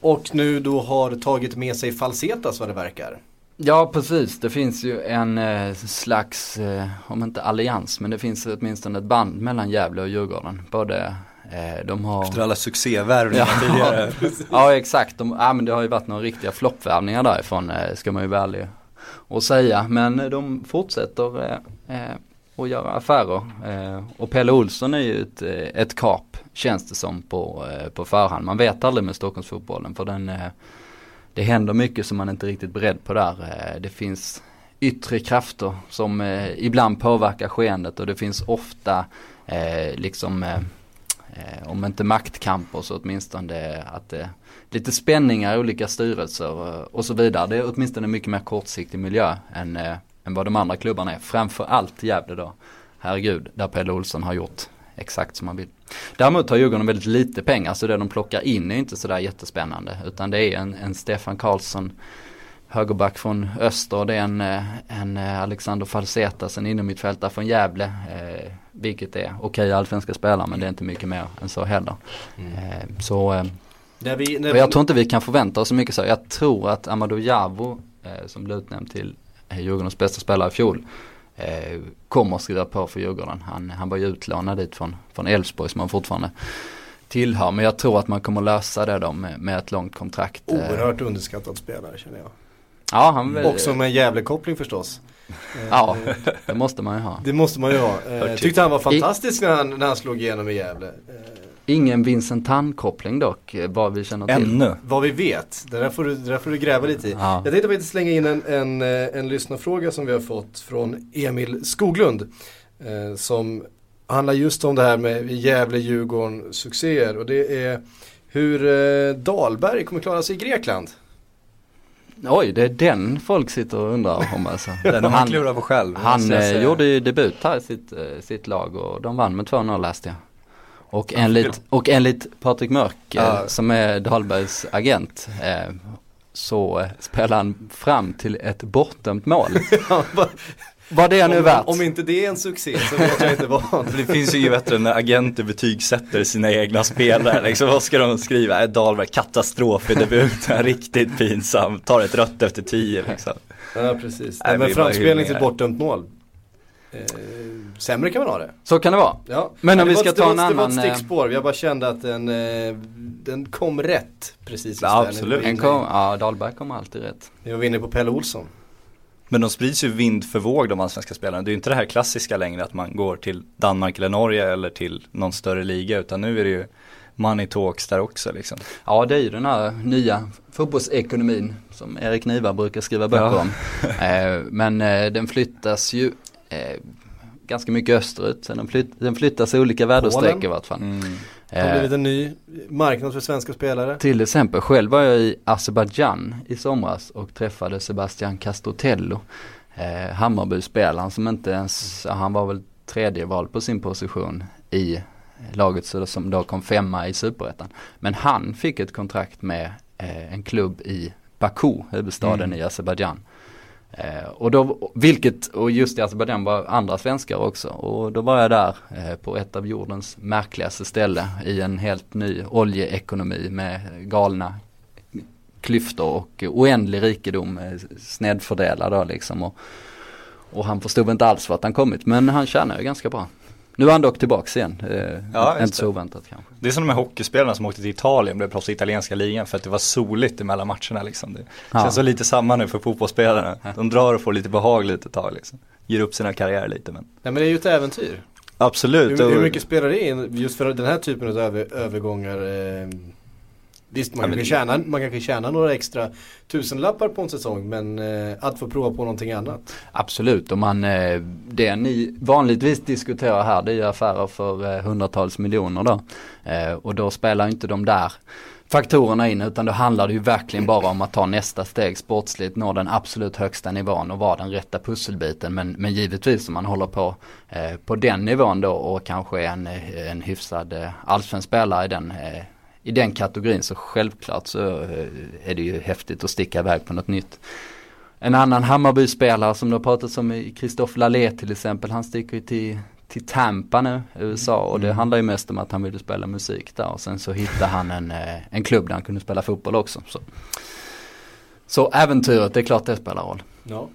Och nu då har tagit med sig Falsetas vad det verkar. Ja precis, det finns ju en eh, slags, eh, om inte allians, men det finns åtminstone ett band mellan Gävle och Djurgården. Både de har... Efter alla succévärvningar ja, tidigare. ja exakt, de, ja, men det har ju varit några riktiga floppvärvningar därifrån eh, ska man ju vara ärlig och säga. Men de fortsätter eh, eh, att göra affärer. Eh, och Pelle Olsson är ju ett, eh, ett kap känns det som på, eh, på förhand. Man vet aldrig med Stockholmsfotbollen för den det händer mycket som man inte är riktigt beredd på där. Det finns yttre krafter som ibland påverkar skeendet och det finns ofta liksom Eh, om inte maktkamper så åtminstone att det lite spänningar i olika styrelser eh, och så vidare. Det är åtminstone mycket mer kortsiktig miljö än eh, än vad de andra klubbarna är. Framförallt Gävle då. Herregud, där Pelle Olsson har gjort exakt som han vill. Däremot har Djurgården väldigt lite pengar så det de plockar in är inte sådär jättespännande. Utan det är en, en Stefan Karlsson högerback från öster. Det är en, eh, en eh, Alexander Falsetas, en innermittfältare från Gävle. Eh, vilket är okej okay, allsvenska spelare men det är inte mycket mer än så heller. Mm. Eh, så eh, vi, vi... jag tror inte vi kan förvänta oss så mycket så. Jag tror att Amadou Javo eh, som blev utnämnd till Djurgårdens bästa spelare i fjol, eh, kommer att skriva på för Djurgården. Han, han var ju utlånad dit från, från Elfsborg som han fortfarande tillhör. Men jag tror att man kommer lösa det då med, med ett långt kontrakt. Eh. Oerhört underskattad spelare känner jag. Ja, han väl, Också med en jävla koppling förstås. Ja, det måste man ju ha. Det måste man ju ha. Eh, tyckte han var fantastisk när han, när han slog igenom i Gävle. Eh, Ingen Vincent Tan-koppling dock, eh, vad vi känner till. Ännu. Vad vi vet, det där får du, där får du gräva lite i. Ja. Jag tänkte faktiskt slänga in en, en, en lyssnarfråga som vi har fått från Emil Skoglund. Eh, som handlar just om det här med Gävle-Djurgården succéer och det är hur eh, Dahlberg kommer klara sig i Grekland. Oj, det är den folk sitter och undrar om alltså. den har man klurat på själv. Han eh, gjorde ju debut här i sitt, eh, sitt lag och de vann med 2-0 läste jag. Och enligt, och enligt Patrik Mörk ja. som är Dahlbergs agent eh, så spelar han fram till ett bortdömt mål. Vad det är nu värt. Om inte det är en succé så vet jag inte vad. det finns ju inget bättre när agenter betygsätter sina egna spelare. Liksom, vad ska de skriva? Dahlberg, katastrof i debuten, riktigt pinsam, tar ett rött efter tio liksom. Ja precis, Nej, men framspelning till bortdömt mål. Eh, sämre kan man ha det. Så kan det vara. Ja. Men om vi ska ta en annan. Det var ett eh, stickspår, jag bara kände att den, eh, den kom rätt precis. Ja, absolut. En kom, ja, Dahlberg kom alltid rätt. Vi var inne på Pelle Olsson. Men de sprids ju vind för våg de allsvenska spelarna. Det är ju inte det här klassiska längre att man går till Danmark eller Norge eller till någon större liga utan nu är det ju money talks där också liksom. Ja det är ju den här nya fotbollsekonomin som Erik Niva brukar skriva böcker ja. om. Eh, men den flyttas ju eh, ganska mycket österut. Den, flytt, den flyttas i olika väderstreck i vart fall. Mm. Det har blivit en ny marknad för svenska spelare. Till exempel, själv var jag i Azerbajdzjan i somras och träffade Sebastian Castrotello. Eh, Hammarby-spelaren som inte ens, han var väl tredje val på sin position i laget som då kom femma i superettan. Men han fick ett kontrakt med eh, en klubb i Baku, huvudstaden mm. i Azerbajdzjan. Eh, och då, vilket, och just i Azerbajdzjan var andra svenskar också. Och då var jag där eh, på ett av jordens märkligaste ställe i en helt ny oljeekonomi med galna klyftor och oändlig rikedom eh, snedfördelad då liksom. Och, och han förstod inte alls vart han kommit men han tjänade ju ganska bra. Nu är han dock tillbaks igen. Eh, ja, inte så oväntat kanske. Det är som de här hockeyspelarna som åkte till Italien och blev proffs i italienska ligan för att det var soligt emellan matcherna liksom. Det ja. känns så lite samma nu för fotbollsspelarna. De drar och får lite behag lite tag liksom. Ger upp sina karriärer lite men. Nej men det är ju ett äventyr. Absolut. Hur, hur mycket spelar det in just för den här typen av över, övergångar? Eh, Visst, man, ja, kan tjäna, man kanske tjäna några extra tusenlappar på en säsong men eh, att få prova på någonting annat. Absolut, och man, eh, det ni vanligtvis diskuterar här det är ju affärer för eh, hundratals miljoner då. Eh, och då spelar inte de där faktorerna in utan då handlar det ju verkligen bara om att ta nästa steg sportsligt, nå den absolut högsta nivån och vara den rätta pusselbiten. Men, men givetvis om man håller på eh, på den nivån då och kanske en, en hyfsad eh, allsvensk spelare i den eh, i den kategorin så självklart så eh, är det ju häftigt att sticka iväg på något nytt. En annan Hammarby-spelare som det har pratats om, Kristoffer Lalé till exempel, han sticker ju till, till Tampa nu, USA och det mm. handlar ju mest om att han ville spela musik där och sen så hittade han en, eh, en klubb där han kunde spela fotboll också. Så, så äventyret, det är klart det spelar roll. Ja.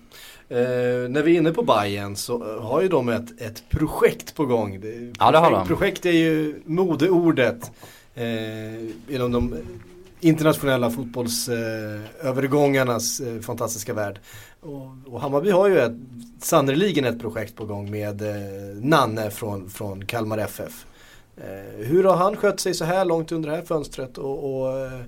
Eh, när vi är inne på Bayern så har ju de ett, ett projekt på gång. Projekt, ja det har de. Projekt är ju modeordet eh, Eh, inom de internationella fotbollsövergångarnas eh, fantastiska värld. Och, och, Hammarby har ju ett, sannerligen ett projekt på gång med eh, Nanne från, från Kalmar FF. Eh, hur har han skött sig så här långt under det här fönstret och, och eh,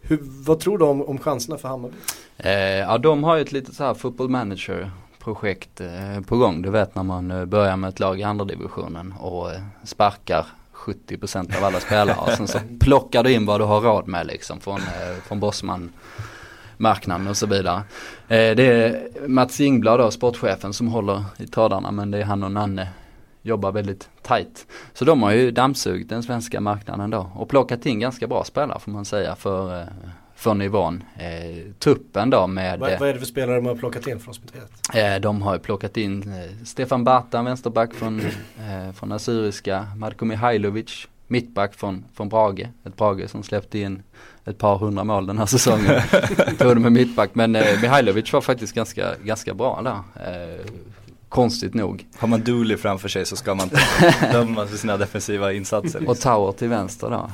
hur, vad tror du om, om chanserna för Hammarby? Eh, ja de har ju ett litet så här football manager projekt eh, på gång. Du vet när man eh, börjar med ett lag i andra divisionen och eh, sparkar 70% av alla spelare och sen så plockar du in vad du har råd med liksom från, eh, från Bosman marknaden och så vidare. Eh, det är Mats Ingblad då, sportchefen som håller i trådarna men det är han och Nanne jobbar väldigt tajt. Så de har ju dammsugit den svenska marknaden då och plockat in ganska bra spelare får man säga för, eh, för nivån. Eh, tuppen då med vad, vad är det för spelare de har plockat in från som eh, De har plockat in eh, Stefan Batan, vänsterback från, eh, från Assyriska, Marko Mihailovic, mittback från, från Brage. Ett Brage som släppte in ett par hundra mål den här säsongen. Tog det med mittback men eh, Mihailovic var faktiskt ganska, ganska bra där. Eh, konstigt nog. Har man Dooley framför sig så ska man döma för sina defensiva insatser. Liksom. Och Tower till vänster då.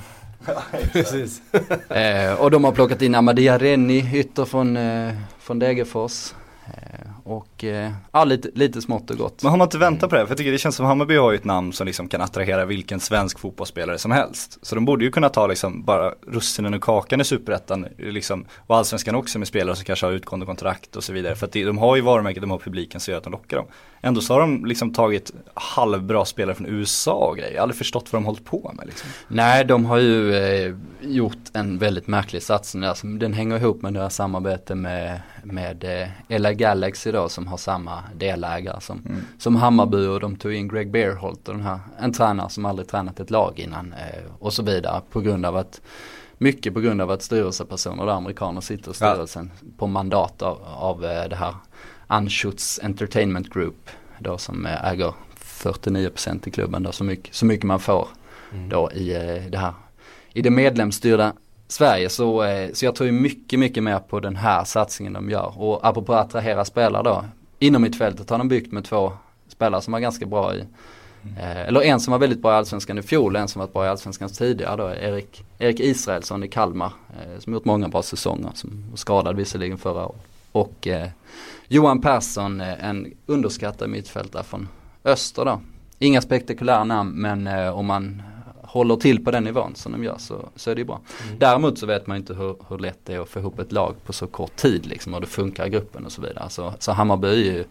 Precis. eh, och de har plockat in Amadia Renni, ytter från, eh, från Degerfors. Eh, och eh, ja, lite, lite smått och gott. Men har man inte väntat på det? För jag tycker det känns som Hammarby har ju ett namn som liksom kan attrahera vilken svensk fotbollsspelare som helst. Så de borde ju kunna ta liksom bara russinen och kakan i superettan liksom, och allsvenskan också med spelare som kanske har utgående kontrakt och så vidare. För att de har ju varumärket, de har publiken som gör att de lockar dem. Ändå så har de liksom tagit halvbra spelare från USA och grejer. Jag har aldrig förstått vad de hållit på med liksom. Nej, de har ju eh, gjort en väldigt märklig satsning. Alltså, den hänger ihop med deras samarbete med, med eh, LA Galaxy då som har samma delägare som, mm. som Hammarby och de tog in Greg Beerholt och den här, en tränare som aldrig tränat ett lag innan eh, och så vidare på grund av att mycket på grund av att styrelsepersoner och amerikaner sitter i styrelsen ja. på mandat av, av eh, det här Anschutz Entertainment Group då som eh, äger 49% i klubben då så mycket, så mycket man får mm. då i det här i det medlemsstyrda Sverige så, eh, så jag tror ju mycket, mycket mer på den här satsningen de gör. Och apropå att attrahera spelare då. Inom mittfältet har de byggt med två spelare som var ganska bra i Mm. eller en som var väldigt bra i Allsvenskan i fjol, en som var bra i Allsvenskan tidigare då, Erik, Erik Israelsson i Kalmar. Eh, som gjort många bra säsonger, som var skadad visserligen förra året. Och eh, Johan Persson, eh, en underskattad mittfältare från Öster då. Inga spektakulära namn men eh, om man håller till på den nivån som de gör så, så är det ju bra. Mm. Däremot så vet man inte hur, hur lätt det är att få ihop ett lag på så kort tid liksom och det funkar i gruppen och så vidare. Så, så Hammarby är ju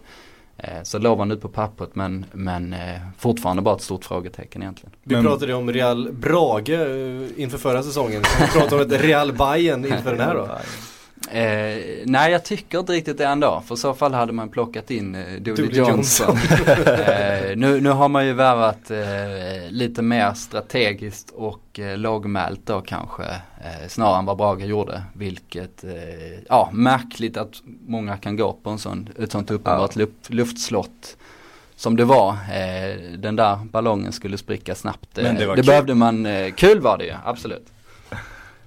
eh, så lovande ut på pappret men, men eh, fortfarande bara ett stort frågetecken egentligen. Vi men, pratade om Real Brage eh, inför förra säsongen. Vi pratade om ett Real Bayern inför den här då. Eh, nej jag tycker inte riktigt det ändå. För i så fall hade man plockat in eh, Dooley Johnson. eh, nu, nu har man ju värvat eh, lite mer strategiskt och eh, lågmält då kanske. Eh, snarare än vad Brage gjorde. Vilket, eh, ja märkligt att många kan gå på en sån, ett sånt uppenbart ja. luft, luftslott som det var. Eh, den där ballongen skulle spricka snabbt. Men det, det kul. behövde man, kul var det ju, absolut.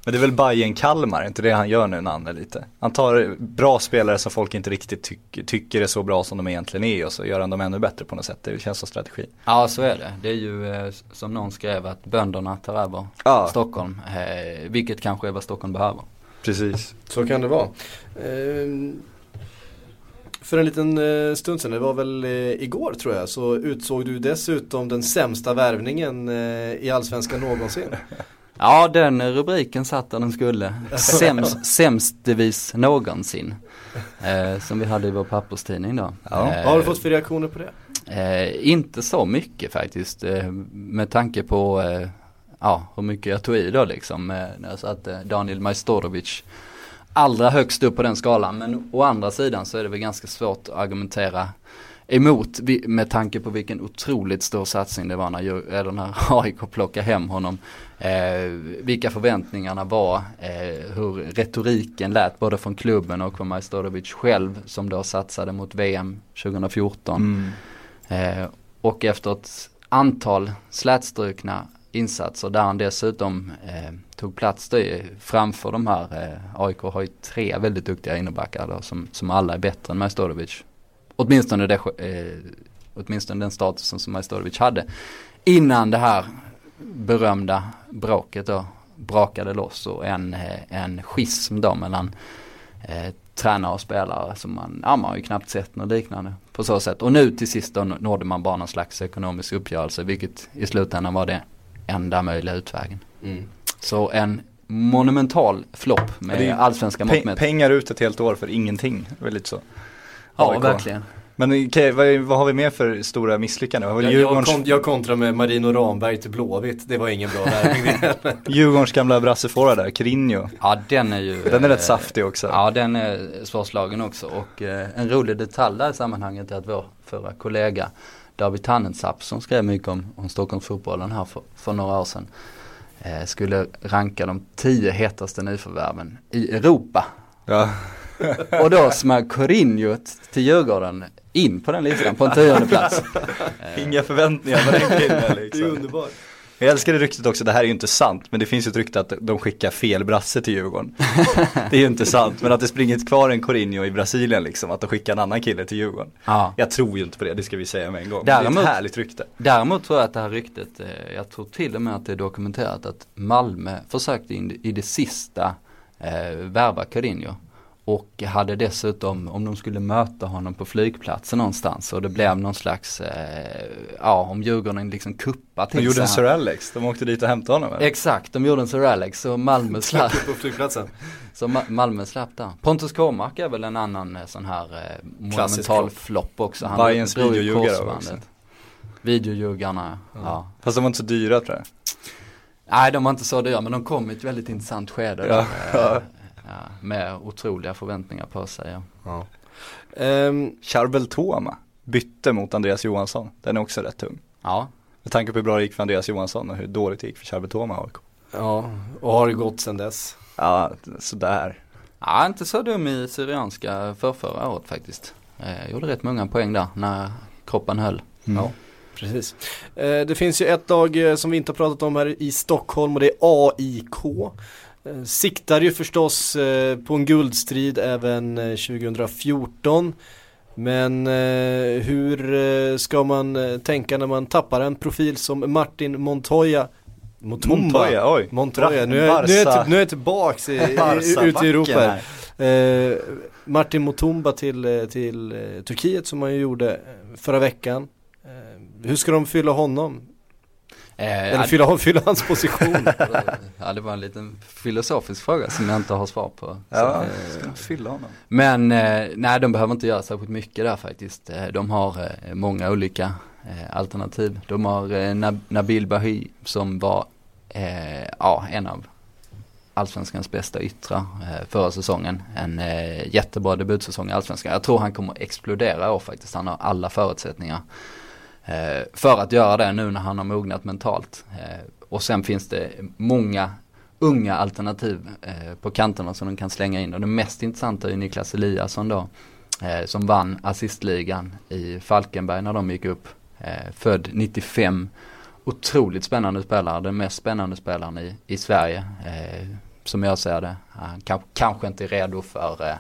Men det är väl Bayern Kalmar, inte det han gör nu Nanne lite? Han tar bra spelare som folk inte riktigt tyck, tycker är så bra som de egentligen är och så gör han dem ännu bättre på något sätt. Det känns som strategi. Ja så är det. Det är ju eh, som någon skrev att bönderna tar över ja. Stockholm. Eh, vilket kanske är vad Stockholm behöver. Precis. Så kan det vara. Eh, för en liten eh, stund sedan, det var väl igår tror jag, så utsåg du dessutom den sämsta värvningen eh, i Allsvenskan någonsin. Ja den rubriken satt där den skulle. Sämst, sämst devis någonsin. Eh, som vi hade i vår papperstidning då. Ja. Eh, Vad har du fått för reaktioner på det? Eh, inte så mycket faktiskt. Eh, med tanke på eh, ja, hur mycket jag tog i då liksom. Eh, när jag satte Daniel Majstorovic allra högst upp på den skalan. Men å andra sidan så är det väl ganska svårt att argumentera emot med tanke på vilken otroligt stor satsning det var när, när AIK plockade hem honom. Eh, vilka förväntningarna var, eh, hur retoriken lät både från klubben och från Majstorovic själv som då satsade mot VM 2014. Mm. Eh, och efter ett antal slätstrukna insatser där han dessutom eh, tog plats då framför de här, eh, AIK har ju tre väldigt duktiga innerbackar då, som, som alla är bättre än Majstorovic. Åtminstone, det, eh, åtminstone den statusen som Majstorovic hade. Innan det här berömda bråket då brakade loss och en, eh, en schism då mellan eh, tränare och spelare som man, ja man har ju knappt sett något liknande på så sätt. Och nu till sist då nådde man bara någon slags ekonomisk uppgörelse vilket i slutändan var det enda möjliga utvägen. Mm. Så en monumental flopp med allsvenska mått. Pengar ut ett helt år för ingenting, lite så. Ja, verkligen. Men okay, vad, vad, har vi mer för stora misslyckanden? Jag, jag, kont jag kontrar med Marino Ramberg till Blåvitt, det var ingen bra värvning Djurgårdens gamla brassefåra där, Crinho. Ja den är ju Den är rätt saftig också. Ja den är svårslagen också och eh, en rolig detalj där i sammanhanget är att vår förra kollega David Tannensapp som skrev mycket om, om Stockholmsfotbollen här för, för några år sedan eh, skulle ranka de tio hetaste nyförvärven i Europa. Ja. Och då smög Corinho till Djurgården in på den listan på en tionde plats. Inga förväntningar på den killen liksom. Det är underbart. Jag älskar det ryktet också, det här är ju inte sant, men det finns ju ett rykte att de skickar fel brasse till Djurgården. det är ju inte sant, men att det springer kvar en Corinho i Brasilien liksom, att de skickar en annan kille till Djurgården. Ja. Jag tror ju inte på det, det ska vi säga med en gång. Däremot, det är ett härligt rykte. Däremot tror jag att det här ryktet, eh, jag tror till och med att det är dokumenterat att Malmö försökte in i det sista eh, värva Corinho. Och hade dessutom, om de skulle möta honom på flygplatsen någonstans och det blev någon slags, eh, ja om Djurgården liksom kuppa till De gjorde en Sir Alex, de åkte dit och hämtade honom eller? Exakt, de gjorde en Sir Alex och Malmö slapp. på flygplatsen. Så Ma Malmö slapp där. Pontus Kåmark är väl en annan eh, sån här eh, monumental flopp också. Han Bajens videojuggare också. Videojuggarna, ja. ja. Fast de var inte så dyra tror jag. Nej, de var inte så dyra men de kom i ett väldigt intressant skede. Ja. Ja, med otroliga förväntningar på sig. Ja. Um, Charbel Toma bytte mot Andreas Johansson. Den är också rätt tung. Ja. Med tanke på hur bra det gick för Andreas Johansson och hur dåligt det gick för Charbel Toma AIK. Ja, och har det gått sedan dess? Ja, sådär. Ja, inte så dum i Syrianska för förra året faktiskt. Jag gjorde rätt många poäng där när kroppen höll. Mm. Ja. Precis. Eh, det finns ju ett lag eh, som vi inte har pratat om här i Stockholm och det är AIK. Eh, siktar ju förstås eh, på en guldstrid även 2014. Eh, Men hur ska man tänka när man tappar en profil som Martin Montoya Motumba. Montoya, oj. Montoya. Nu, är, nu, är jag, nu är jag tillbaks i, ute i Europa. Eh, Martin Motumba till, till Turkiet som han ju gjorde förra veckan. Eh, hur ska de fylla honom? Eh, Eller fylla, fylla hans position. ja det var en liten filosofisk fråga som jag inte har svar på. Ja, så, ska fylla honom? Men eh, nej de behöver inte göra särskilt mycket där faktiskt. Eh, de har eh, många olika eh, alternativ. De har eh, Nabil Bahy som var ja, en av allsvenskans bästa yttra eh, förra säsongen. En eh, jättebra debutsäsong i allsvenskan. Jag tror han kommer explodera i år faktiskt. Han har alla förutsättningar. Eh, för att göra det nu när han har mognat mentalt. Eh, och sen finns det många unga alternativ eh, på kanterna som de kan slänga in. Och det mest intressanta är ju Niklas Eliasson då. Eh, som vann assistligan i Falkenberg när de gick upp. Eh, född 95. Otroligt spännande spelare, den mest spännande spelaren i, i Sverige. Eh, som jag ser det. Han kanske inte är redo för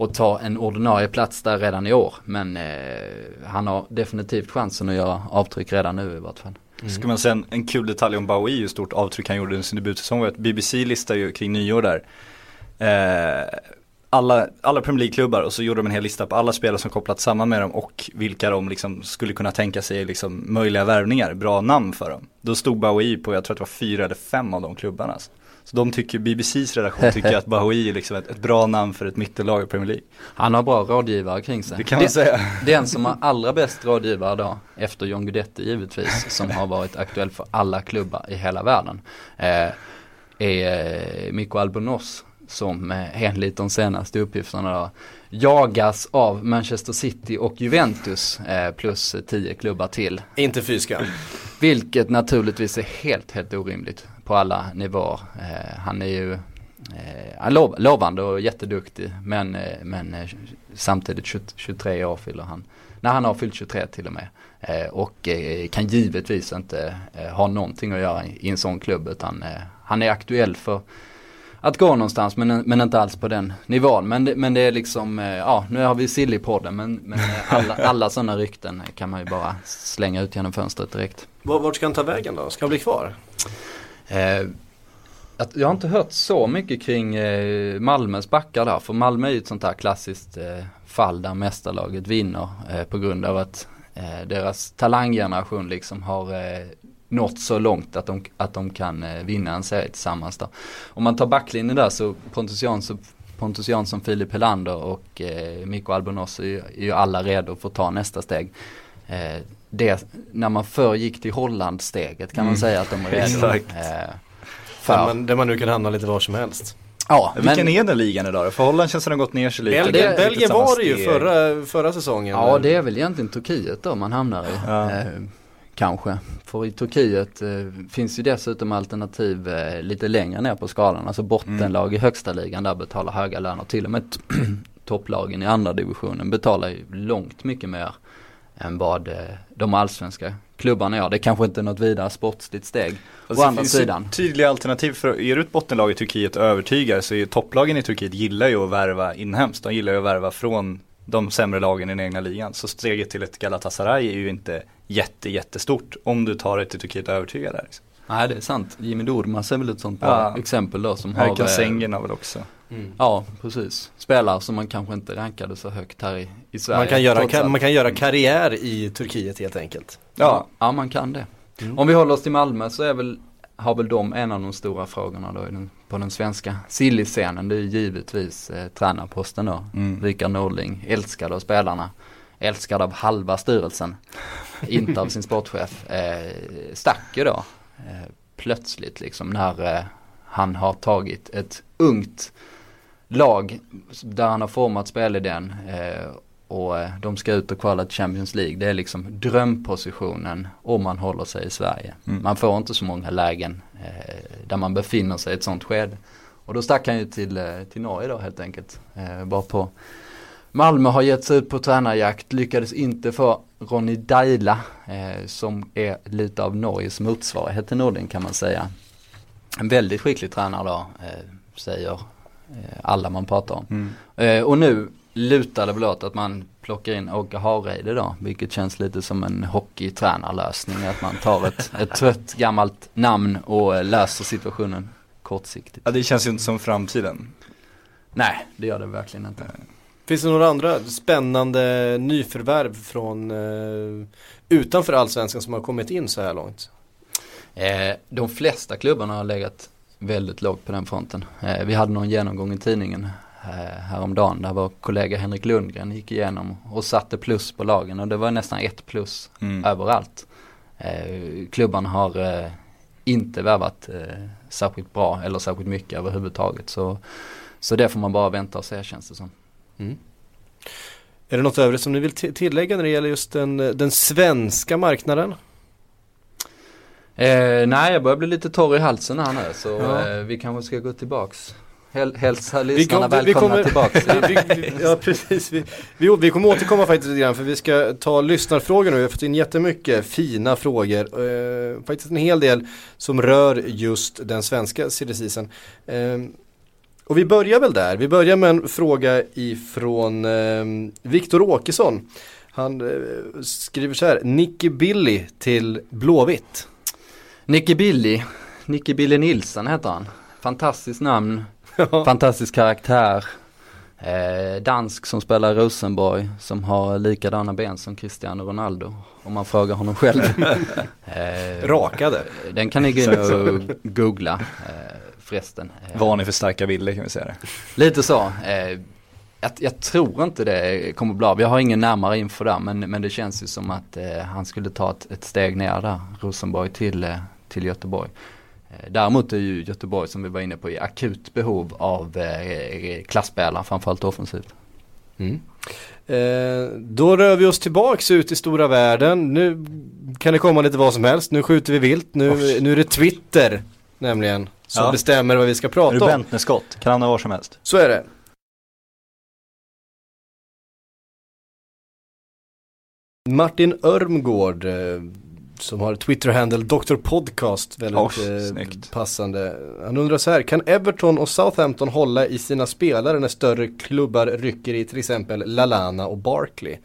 och ta en ordinarie plats där redan i år. Men eh, han har definitivt chansen att göra avtryck redan nu i vart fall. Mm. Ska man säga en, en kul detalj om Bowie, hur stort avtryck han gjorde under sin debutsäsong var att BBC listar ju kring nyår där. Eh, alla, alla Premier League-klubbar och så gjorde de en hel lista på alla spelare som kopplat samman med dem och vilka de liksom skulle kunna tänka sig liksom möjliga värvningar, bra namn för dem. Då stod Bowie på, jag tror att det var fyra eller fem av de klubbarna. Så de tycker, BBCs redaktion tycker att Bahoui är liksom ett, ett, bra namn för ett mittellag i Premier League. Han har bra rådgivare kring sig. Det kan man den, säga. Den som har allra bäst rådgivare då, efter John Guidetti givetvis, som har varit aktuell för alla klubbar i hela världen, eh, är eh, Mikko Albonos som eh, enligt de senaste uppgifterna då, jagas av Manchester City och Juventus eh, plus tio klubbar till. Inte fyska. Vilket naturligtvis är helt, helt orimligt på alla nivåer. Eh, han är ju eh, lov, lovande och jätteduktig men, eh, men eh, samtidigt 20, 23 år fyller han när han har fyllt 23 till och med. Eh, och eh, kan givetvis inte eh, ha någonting att göra i, en sån klubb utan han är aktuell för att gå någonstans men, men inte alls på den nivån. Men det, men det är liksom, ja nu har vi sill i podden men, men alla, alla sådana rykten kan man ju bara slänga ut genom fönstret direkt. Vart ska han ta vägen då? Ska han bli kvar? Eh, jag har inte hört så mycket kring eh, Malmös backar där för Malmö är ju ett sånt här klassiskt eh, fall där mästarlaget vinner eh, på grund av att eh, deras talanggeneration liksom har eh, nått så långt att de, att de kan eh, vinna en serie tillsammans då. Om man tar backlinjen där så Pontus Jansson, Pontus Jansson Filip Helander och eh, Mikko Albonos är, är ju alla redo för att ta nästa steg. Eh, det, när man förr gick till Holland-steget kan man mm. säga att de är redo. eh, för. Där man, där man nu kan hamna lite var som helst. Ja, Vilken är den ligan idag För Holland känns som den gått ner sig lite. Belgien, Belgien var det ju förra, förra säsongen. Ja, det är väl egentligen Turkiet då man hamnar i. Ja. Eh, kanske. För i Turkiet eh, finns ju dessutom alternativ eh, lite längre ner på skalan. Alltså bottenlag mm. i högsta ligan där betalar höga löner. Till och med topplagen i andra divisionen betalar ju långt mycket mer än vad eh, de allsvenska klubbarna gör. Det är kanske inte är något vidare sportsligt steg. Alltså, Å andra sidan. Tydliga alternativ för, ger du ett bottenlag i Turkiet och övertygar så är topplagen i Turkiet gillar ju att värva inhemskt. De gillar ju att värva från de sämre lagen i den egna ligan. Så steget till ett Galatasaray är ju inte jätte, jättestort om du tar det till Turkiet och övertygar där. Liksom. Nej det är sant. Jimmy Durmaz är väl ett sånt bra ja. exempel då som har. Sengen har väl också. Mm. Ja precis. Spelare som man kanske inte rankade så högt här i, i Sverige. Man kan, göra, ka man kan göra karriär i Turkiet helt enkelt. Ja, ja man kan det. Mm. Om vi håller oss till Malmö så är väl, har väl de en av de stora frågorna då den, på den svenska silly-scenen. Det är givetvis eh, tränarposten då. Mm. Rickard Norling, älskad av spelarna. Älskad av halva styrelsen. inte av sin sportchef. Eh, stack ju då. Eh, plötsligt liksom när eh, han har tagit ett ungt lag där han har format spelidén eh, och eh, de ska ut och kvala till Champions League. Det är liksom drömpositionen om man håller sig i Sverige. Mm. Man får inte så många lägen eh, där man befinner sig i ett sånt skede. Och då stack han ju till, eh, till Norge då helt enkelt. Eh, bara på Malmö har gett sig ut på tränarjakt, lyckades inte få Ronny Daila eh, som är lite av Norges motsvarighet till Nordin kan man säga. En väldigt skicklig tränare då, eh, säger alla man pratar om. Mm. Eh, och nu lutar det väl åt att man plockar in Åke Hareide då, vilket känns lite som en hockeytränarlösning. Att man tar ett, ett trött gammalt namn och löser situationen kortsiktigt. Ja det känns ju inte som framtiden. Nej, det gör det verkligen inte. Finns det några andra spännande nyförvärv från eh, utanför allsvenskan som har kommit in så här långt? Eh, de flesta klubbarna har legat väldigt lågt på den fronten. Eh, vi hade någon genomgång i tidningen eh, häromdagen där vår kollega Henrik Lundgren gick igenom och satte plus på lagen och det var nästan ett plus mm. överallt. Eh, klubbarna har eh, inte värvat eh, särskilt bra eller särskilt mycket överhuvudtaget. Så, så det får man bara vänta och se känns det som. Mm. Är det något övrigt som ni vill tillägga när det gäller just den, den svenska marknaden? Eh, nej, jag börjar bli lite torr i halsen här nu så ja. eh, vi kanske ska gå tillbaks. hälsa lyssnarna vi, välkomna kommer, tillbaks. vi, vi, ja, precis. Vi, vi, vi kommer återkomma faktiskt lite grann för vi ska ta lyssnarfrågor nu. Vi har fått in jättemycket fina frågor. Eh, faktiskt en hel del som rör just den svenska silly eh, och vi börjar väl där. Vi börjar med en fråga ifrån eh, Viktor Åkesson. Han eh, skriver så här, Nicky Billy till Blåvitt. Nicky Billy, Nicky Billy Nilsson heter han. Fantastiskt namn, fantastisk karaktär. Eh, dansk som spelar Rosenborg som har likadana ben som Cristiano Ronaldo. Om man frågar honom själv. eh, Rakade. Den kan ni gå in och googla eh, förresten. Eh, Varning för starka bilder kan vi säga det. Lite så. Eh, jag, jag, tror inte det kommer bli av. Jag har ingen närmare info där men, men det känns ju som att eh, han skulle ta ett, ett, steg ner där, Rosenborg till, eh, till Göteborg. Eh, däremot är ju Göteborg som vi var inne på i akut behov av eh, klassspelare, framförallt offensivt. Mm. Eh, då rör vi oss tillbaks ut i stora världen. Nu kan det komma lite vad som helst. Nu skjuter vi vilt. Nu, nu är det Twitter nämligen som ja. bestämmer vad vi ska prata om. Är du Scott? Kan hamna var som helst. Så är det. Martin Örmgård eh, som har Twitter-handle Dr. Podcast, väldigt oh, eh, passande. Han undrar så här, kan Everton och Southampton hålla i sina spelare när större klubbar rycker i till exempel Lalana och Barkley?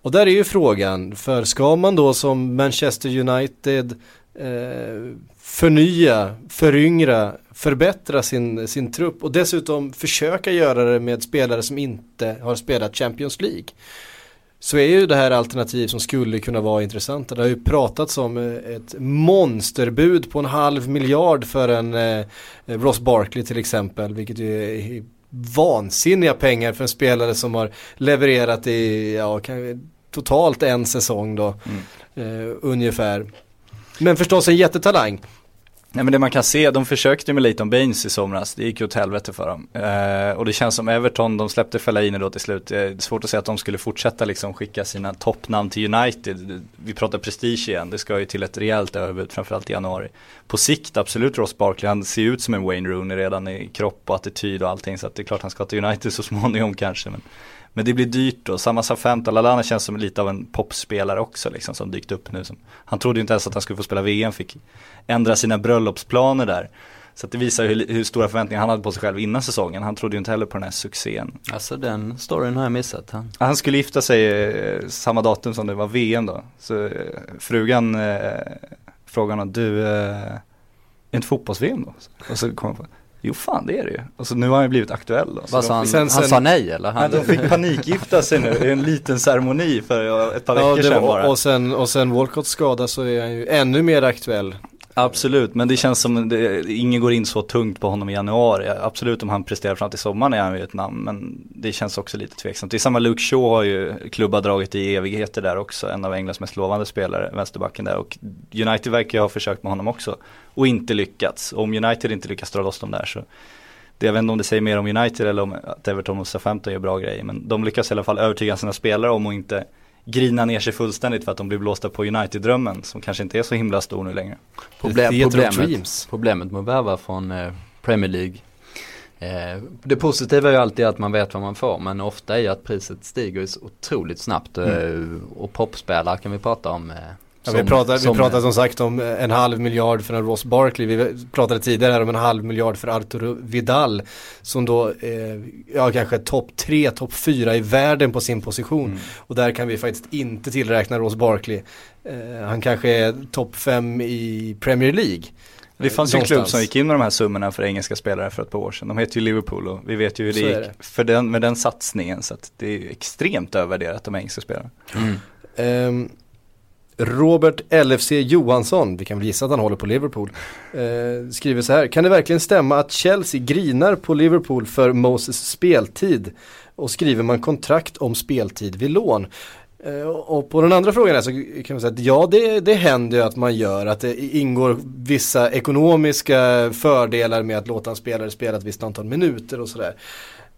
Och där är ju frågan, för ska man då som Manchester United eh, förnya, föryngra, förbättra sin, sin trupp och dessutom försöka göra det med spelare som inte har spelat Champions League så är ju det här alternativ som skulle kunna vara intressant. Det har ju pratats om eh, ett monsterbud på en halv miljard för en eh, Ross Barkley till exempel, vilket ju är vansinniga pengar för en spelare som har levererat i, ja, totalt en säsong då, mm. eh, ungefär. Men förstås en jättetalang. Nej men det man kan se, de försökte med Leighton Baines i somras, det gick ju åt helvete för dem. Eh, och det känns som Everton, de släppte Fellaini då till slut. Eh, det är svårt att säga att de skulle fortsätta liksom skicka sina toppnamn till United. Vi pratar prestige igen, det ska ju till ett rejält överbud framförallt i januari. På sikt absolut Ross Barkley, han ser ut som en Wayne Rooney redan i kropp och attityd och allting. Så att det är klart han ska till United så småningom kanske. Men men det blir dyrt då, samma som Fanta, Lalana känns som lite av en popspelare också liksom som dykt upp nu. Som, han trodde ju inte ens att han skulle få spela VM, fick ändra sina bröllopsplaner där. Så det visar hur, hur, stora förväntningar han hade på sig själv innan säsongen. Han trodde ju inte heller på den här succén. Alltså den storyn har jag missat. Han, han skulle gifta sig eh, samma datum som det var VM då. Så eh, frugan eh, frågade honom, du, eh, inte fotbolls-VM då? Och så kom han på, Jo fan det är det ju. Och så nu har han blivit aktuell då. Vad sa han? Sen, han sa nej eller? Han... Nej, de fick panikgifta sig nu i en liten ceremoni för ett par veckor ja, sedan bara. Och sen, och sen Walcotts skada så är han ju ännu mer aktuell. Absolut, men det känns som det, ingen går in så tungt på honom i januari. Absolut om han presterar fram till sommaren är han ju ett namn, men det känns också lite tveksamt. Det är samma Luke Shaw har ju klubbar dragit i evigheter där också, en av Englands mest lovande spelare, vänsterbacken där. Och United verkar ju ha försökt med honom också och inte lyckats. Och om United inte lyckas dra loss dem där så det, jag vet inte om det säger mer om United eller om att Everton och Southampton gör bra grejer, men de lyckas i alla fall övertyga sina spelare om att inte grina ner sig fullständigt för att de blir blåsta på United-drömmen som kanske inte är så himla stor nu längre. Problem, problemet, problemet med att värva från eh, Premier League eh, det positiva är ju alltid att man vet vad man får men ofta är ju att priset stiger så otroligt snabbt mm. Eh, och popspelare kan vi prata om eh, Ja, vi, pratar, som, vi pratade som sagt om en halv miljard för en Ross Barkley. Vi pratade tidigare här om en halv miljard för Arturo Vidal. Som då, eh, ja kanske topp tre, topp fyra i världen på sin position. Mm. Och där kan vi faktiskt inte tillräkna Ross Barkley. Eh, han kanske är topp fem i Premier League. Det fanns ju en klubb som gick in med de här summorna för engelska spelare för ett par år sedan. De heter ju Liverpool och vi vet ju hur det gick för den, med den satsningen. Så att det är extremt övervärderat de engelska spelarna. Mm. Um, Robert LFC Johansson, vi kan väl gissa att han håller på Liverpool, eh, skriver så här. Kan det verkligen stämma att Chelsea grinar på Liverpool för Moses speltid? Och skriver man kontrakt om speltid vid lån? Eh, och på den andra frågan här så kan man säga att ja det, det händer ju att man gör, att det ingår vissa ekonomiska fördelar med att låta en spelare spela ett visst antal minuter och sådär.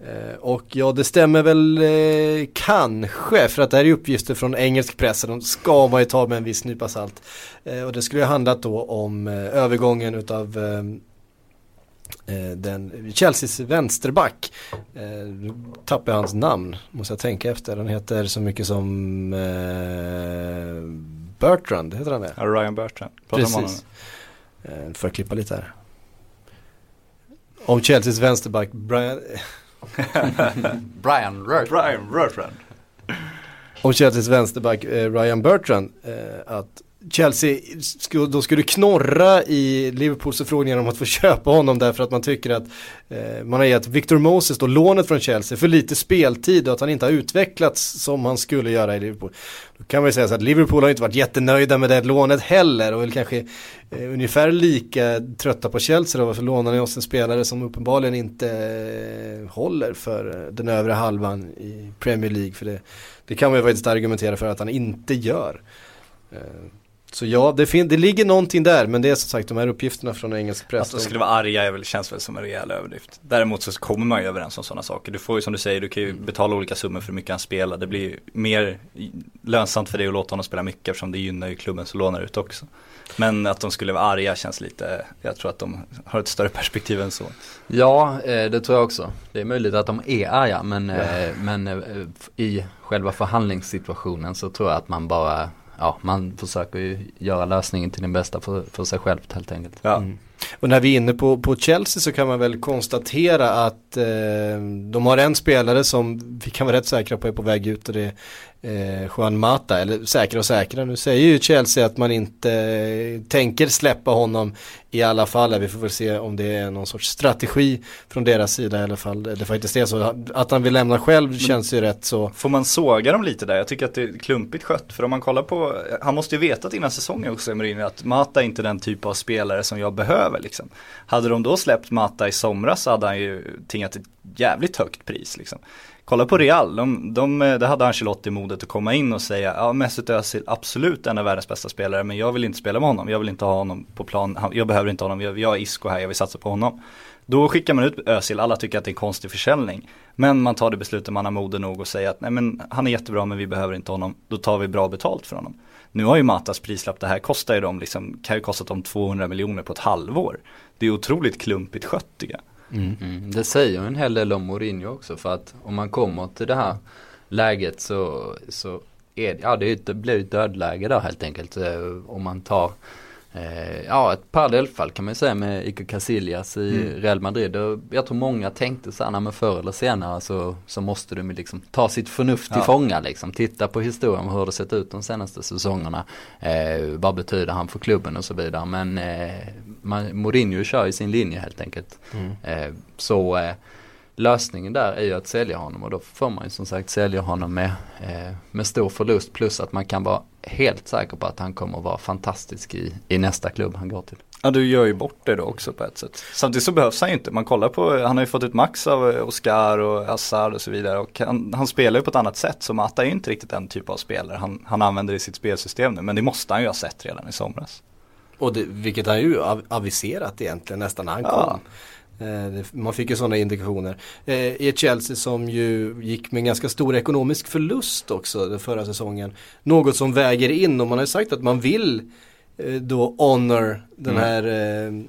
Eh, och ja, det stämmer väl eh, kanske, för att det här är uppgifter från engelsk press, de ska man ju ta med en viss nypa salt. Eh, och det skulle ju handlat då om eh, övergången utav eh, eh, den Chelseas vänsterback. nu tappar jag hans namn, måste jag tänka efter. Han heter så mycket som Bertrand, heter han det? Ja, Ryan Bertrand. Prata Precis. Om får jag klippa lite här. Om Chelseas vänsterback, Brian Brian Rurt. Brian Rurtrand. Om Chelseas vänsterback eh, Ryan Bertrand eh, att Chelsea då skulle knorra i Liverpools förfrågningar om att få köpa honom därför att man tycker att eh, man har gett Victor Moses då lånet från Chelsea för lite speltid och att han inte har utvecklats som han skulle göra i Liverpool. Då kan man ju säga så att Liverpool har inte varit jättenöjda med det lånet heller och är kanske eh, ungefär lika trötta på Chelsea då varför lånar ni oss en spelare som uppenbarligen inte eh, håller för eh, den övre halvan i Premier League för det, det kan man ju faktiskt argumentera för att han inte gör. Eh, Eh, Så ja, det, fin- det ligger någonting där men det är som sagt de här uppgifterna från engelsk press. Att de skulle vara arga är väl, känns väl som en rejäl överdrift. Däremot så kommer man ju överens om sådana saker. Du får ju som du säger, du kan ju betala olika summor för hur mycket han spelar. Det blir ju mer lönsamt för dig att låta honom spela mycket eftersom det gynnar ju klubben som lånar ut också. Men att de skulle vara arga känns lite, jag tror att de har ett större perspektiv än så. Ja, eh, det tror jag också. Det är möjligt att de är arga men, ja. men eh, i själva förhandlingssituationen så tror jag att man bara ja, man försöker ju göra lösningen till den bästa för, för sig själv helt enkelt. Ja. Mm. Och när vi är inne på, på Chelsea så kan man väl konstatera att eh, de har en spelare som vi kan vara rätt säkra på är på väg ut och det eh, Juan Mata, eller säkra och säkra. Nu säger ju Chelsea att man inte eh, tänker släppa honom i alla fall. Vi får väl se om det är någon sorts strategi från deras sida i alla fall. Det faktiskt är så. Att han vill lämna själv Men, känns ju rätt så. Får man såga dem lite där? Jag tycker att det är klumpigt skött. För om man kollar på, han måste ju vetat innan säsongen också Mourinho att Mata är inte den typ av spelare som jag behöver liksom. Hade de då släppt Mata i somras så hade han ju tingat ett jävligt högt pris liksom. Kolla på Real, de, de, eh, det hade Ancelotti modet att komma in och säga ja Mesut Özil absolut en av världens bästa spelare men jag vill inte spela med honom, jag vill inte ha honom på plan, jag behöver inte honom, jag, jag är Isco här, jag vill satsa på honom. Då skickar man ut Özil, alla tycker att det är en konstig försäljning. Men man tar det beslutet, man har modet nog och säger att nej men han är jättebra men vi behöver inte honom, då tar vi bra betalt för honom. Nu har ju Matas prislapp, det här kostar ju dem liksom, kan ju kosta dem 200 miljoner på ett halvår. Det är otroligt klumpigt skött tycker jag. Mm. Mm. Det säger en hel del om Mourinho också för att om man kommer till det här läget så, så är, ja, det, det blir ett dödläge där helt enkelt. Eh, om man tar Eh, ja, ett parallellfall kan man säga med Iker Casillas i mm. Real Madrid. Och jag tror många tänkte så här, men förr eller senare så, så måste de liksom ta sitt förnuft till ja. fånga liksom. Titta på historien, hur det sett ut de senaste säsongerna. Eh, vad betyder han för klubben och så vidare. Men eh, man, Mourinho kör ju sin linje helt enkelt. Mm. Eh, så eh, lösningen där är ju att sälja honom och då får man ju som sagt sälja honom med, eh, med stor förlust plus att man kan vara helt säker på att han kommer att vara fantastisk i, i nästa klubb han går till. Ja du gör ju bort det då också på ett sätt. Samtidigt så behövs han ju inte. Man kollar på, han har ju fått ut max av Oscar och Assar och så vidare. Och han, han spelar ju på ett annat sätt. Så Mata är ju inte riktigt den typ av spelare han, han använder i sitt spelsystem nu. Men det måste han ju ha sett redan i somras. Och det, vilket han ju aviserat egentligen nästan när han ja. kom. Eh, man fick ju sådana indikationer. Eh, I ett Chelsea som ju gick med en ganska stor ekonomisk förlust också den förra säsongen. Något som väger in och man har ju sagt att man vill eh, då honor den mm. här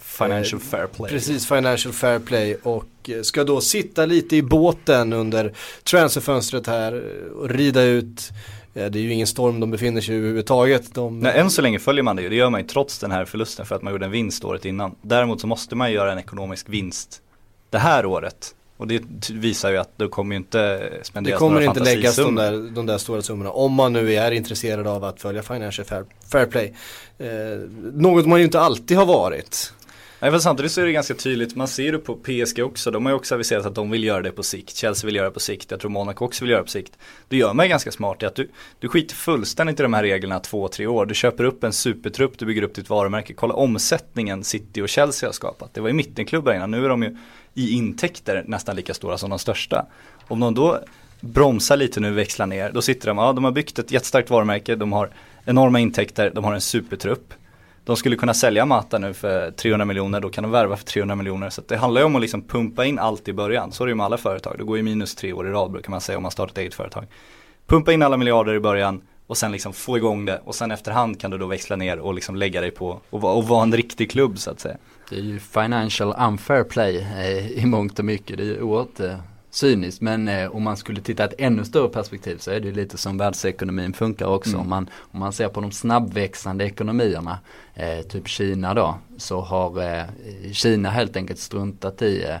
Financial fair play. Precis, financial fair play och ska då sitta lite i båten under transferfönstret här och rida ut Eh, det är ju ingen storm de befinner sig i överhuvudtaget. De... Nej, än så länge följer man det ju, det gör man ju trots den här förlusten för att man gjorde en vinst året innan. Däremot så måste man ju göra en ekonomisk vinst det här året. Och det visar ju att det kommer ju inte spenderas Det kommer inte läggas de där, de där stora summorna om man nu är intresserad av att följa Financial Fair, fair Play. Eh, något man ju inte alltid har varit. Nej för samtidigt så är det ganska tydligt, man ser det på PSG också, de har ju också aviserat att de vill göra det på sikt. Chelsea vill göra det på sikt, jag tror Monaco också vill göra det på sikt. Det gör man ju ganska smart i att du, du skiter fullständigt i de här reglerna två, tre år. Du köper upp en supertrupp, du bygger upp ditt varumärke. Kolla omsättningen City och Chelsea har skapat. Det var ju mittenklubbar innan, nu är de ju i intäkter nästan lika stora som de största. Om de då bromsar lite nu, växlar ner, då sitter de, ja de har byggt ett jättestarkt varumärke, de har enorma intäkter, de har en supertrupp de skulle kunna sälja Mata nu för 300 miljoner, då kan de värva för 300 miljoner. Så det handlar ju om att liksom pumpa in allt i början. Så är det ju med alla företag. Det går ju minus tre år i rad brukar man säga om man startar ett eget företag. Pumpa in alla miljarder i början och sen liksom få igång det och sen efterhand kan du då växla ner och liksom lägga dig på och, och vara en riktig klubb så att säga. Det är ju financial unfair play eh, i mångt och mycket. Det är ju oerhört cyniskt men eh, om man skulle titta ett ännu större perspektiv så är det lite som världsekonomin funkar också. Mm. Om, man, om man ser på de snabbväxande ekonomierna, eh, typ Kina då, så har eh, Kina helt enkelt struntat i eh,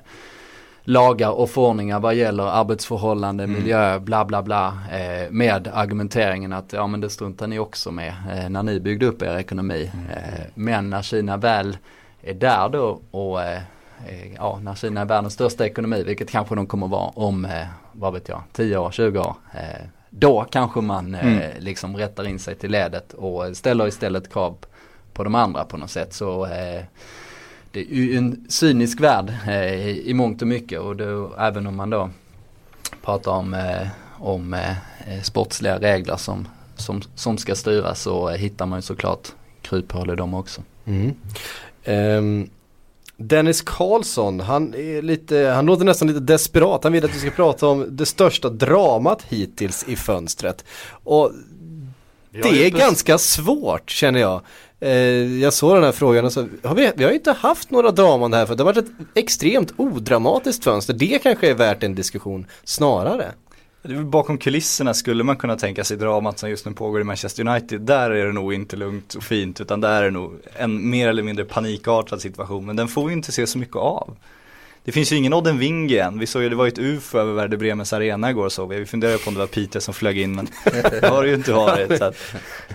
lagar och förordningar vad gäller arbetsförhållanden, mm. miljö, bla bla bla. Eh, med argumenteringen att ja men det struntar ni också med eh, när ni byggde upp er ekonomi. Mm. Eh, men när Kina väl är där då och eh, ja, när Kina är världens största ekonomi, vilket kanske de kommer vara om, eh, vad vet jag, 10 år, 20 år. Eh, då kanske man mm. liksom rättar in sig till ledet och ställer istället krav på de andra på något sätt. Så det är ju en cynisk värld i mångt och mycket och då, även om man då pratar om, om sportsliga regler som som, som ska styras så hittar man ju såklart kryphål i dem också. Mm. Um, Dennis Karlsson, han, är lite, han låter nästan lite desperat. Han vill att vi ska prata om det största dramat hittills i fönstret. Och det är ganska svårt känner jag. Eh, jag såg den här frågan och så, har vi, vi har ju inte haft några draman här för det har varit ett extremt odramatiskt fönster. Det kanske är värt en diskussion snarare. Bakom kulisserna skulle man kunna tänka sig dramat som just nu pågår i Manchester United. Där är det nog inte lugnt och fint utan där är det nog en mer eller mindre panikartad situation. Men den får vi inte se så mycket av. Det finns ju ingen Odden Wing än. Vi såg ju, det var ju ett UFO över Werder Bremens arena igår såg vi. Vi funderade på om det var Peter som flög in men det har det ju inte varit. Så att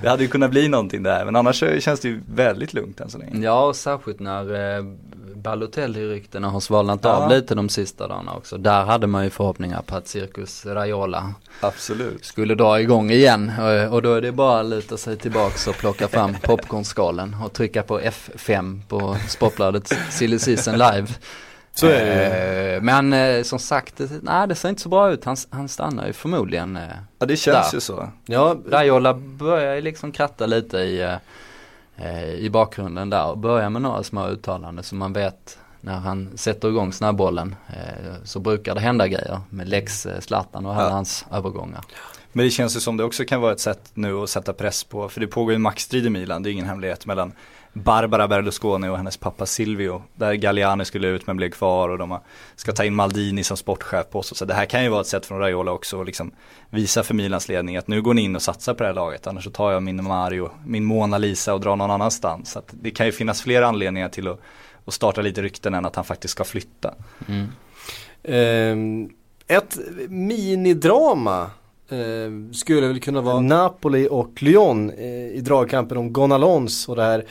det hade ju kunnat bli någonting där. Men annars känns det ju väldigt lugnt än så länge. Ja, och särskilt när eh, Balotelli-ryktena har svalnat ja. av lite de sista dagarna också. Där hade man ju förhoppningar på att Cirkus Raiola Absolut. skulle dra igång igen. Och, och då är det bara att luta sig tillbaks och plocka fram popcornskalen och trycka på F5 på Sportbladet Silly Season Live. Så är det. Eh, men eh, som sagt, nej det ser inte så bra ut. Han, han stannar ju förmodligen eh, Ja det känns där. ju så. Ja, Raiola börjar ju liksom kratta lite i, i bakgrunden där och börjar med några små uttalanden så man vet när han sätter igång snabbbollen så brukar det hända grejer med Lex Zlatan och alla ja. hans övergångar. Men det känns ju som det också kan vara ett sätt nu att sätta press på, för det pågår ju en maktstrid i Milan, det är ingen hemlighet mellan Barbara Berlusconi och hennes pappa Silvio. Där Galliani skulle ut men blev kvar och de ska ta in Maldini som sportchef på så. Så det här kan ju vara ett sätt från Raiola också att liksom visa för Milans ledning att nu går ni in och satsar på det här laget. Annars så tar jag min Mario, min Mona Lisa och drar någon annanstans. Så det kan ju finnas fler anledningar till att, att starta lite rykten än att han faktiskt ska flytta. Mm. Um, ett minidrama Uh, skulle väl kunna vara Napoli och Lyon uh, i dragkampen om Gonalons och det här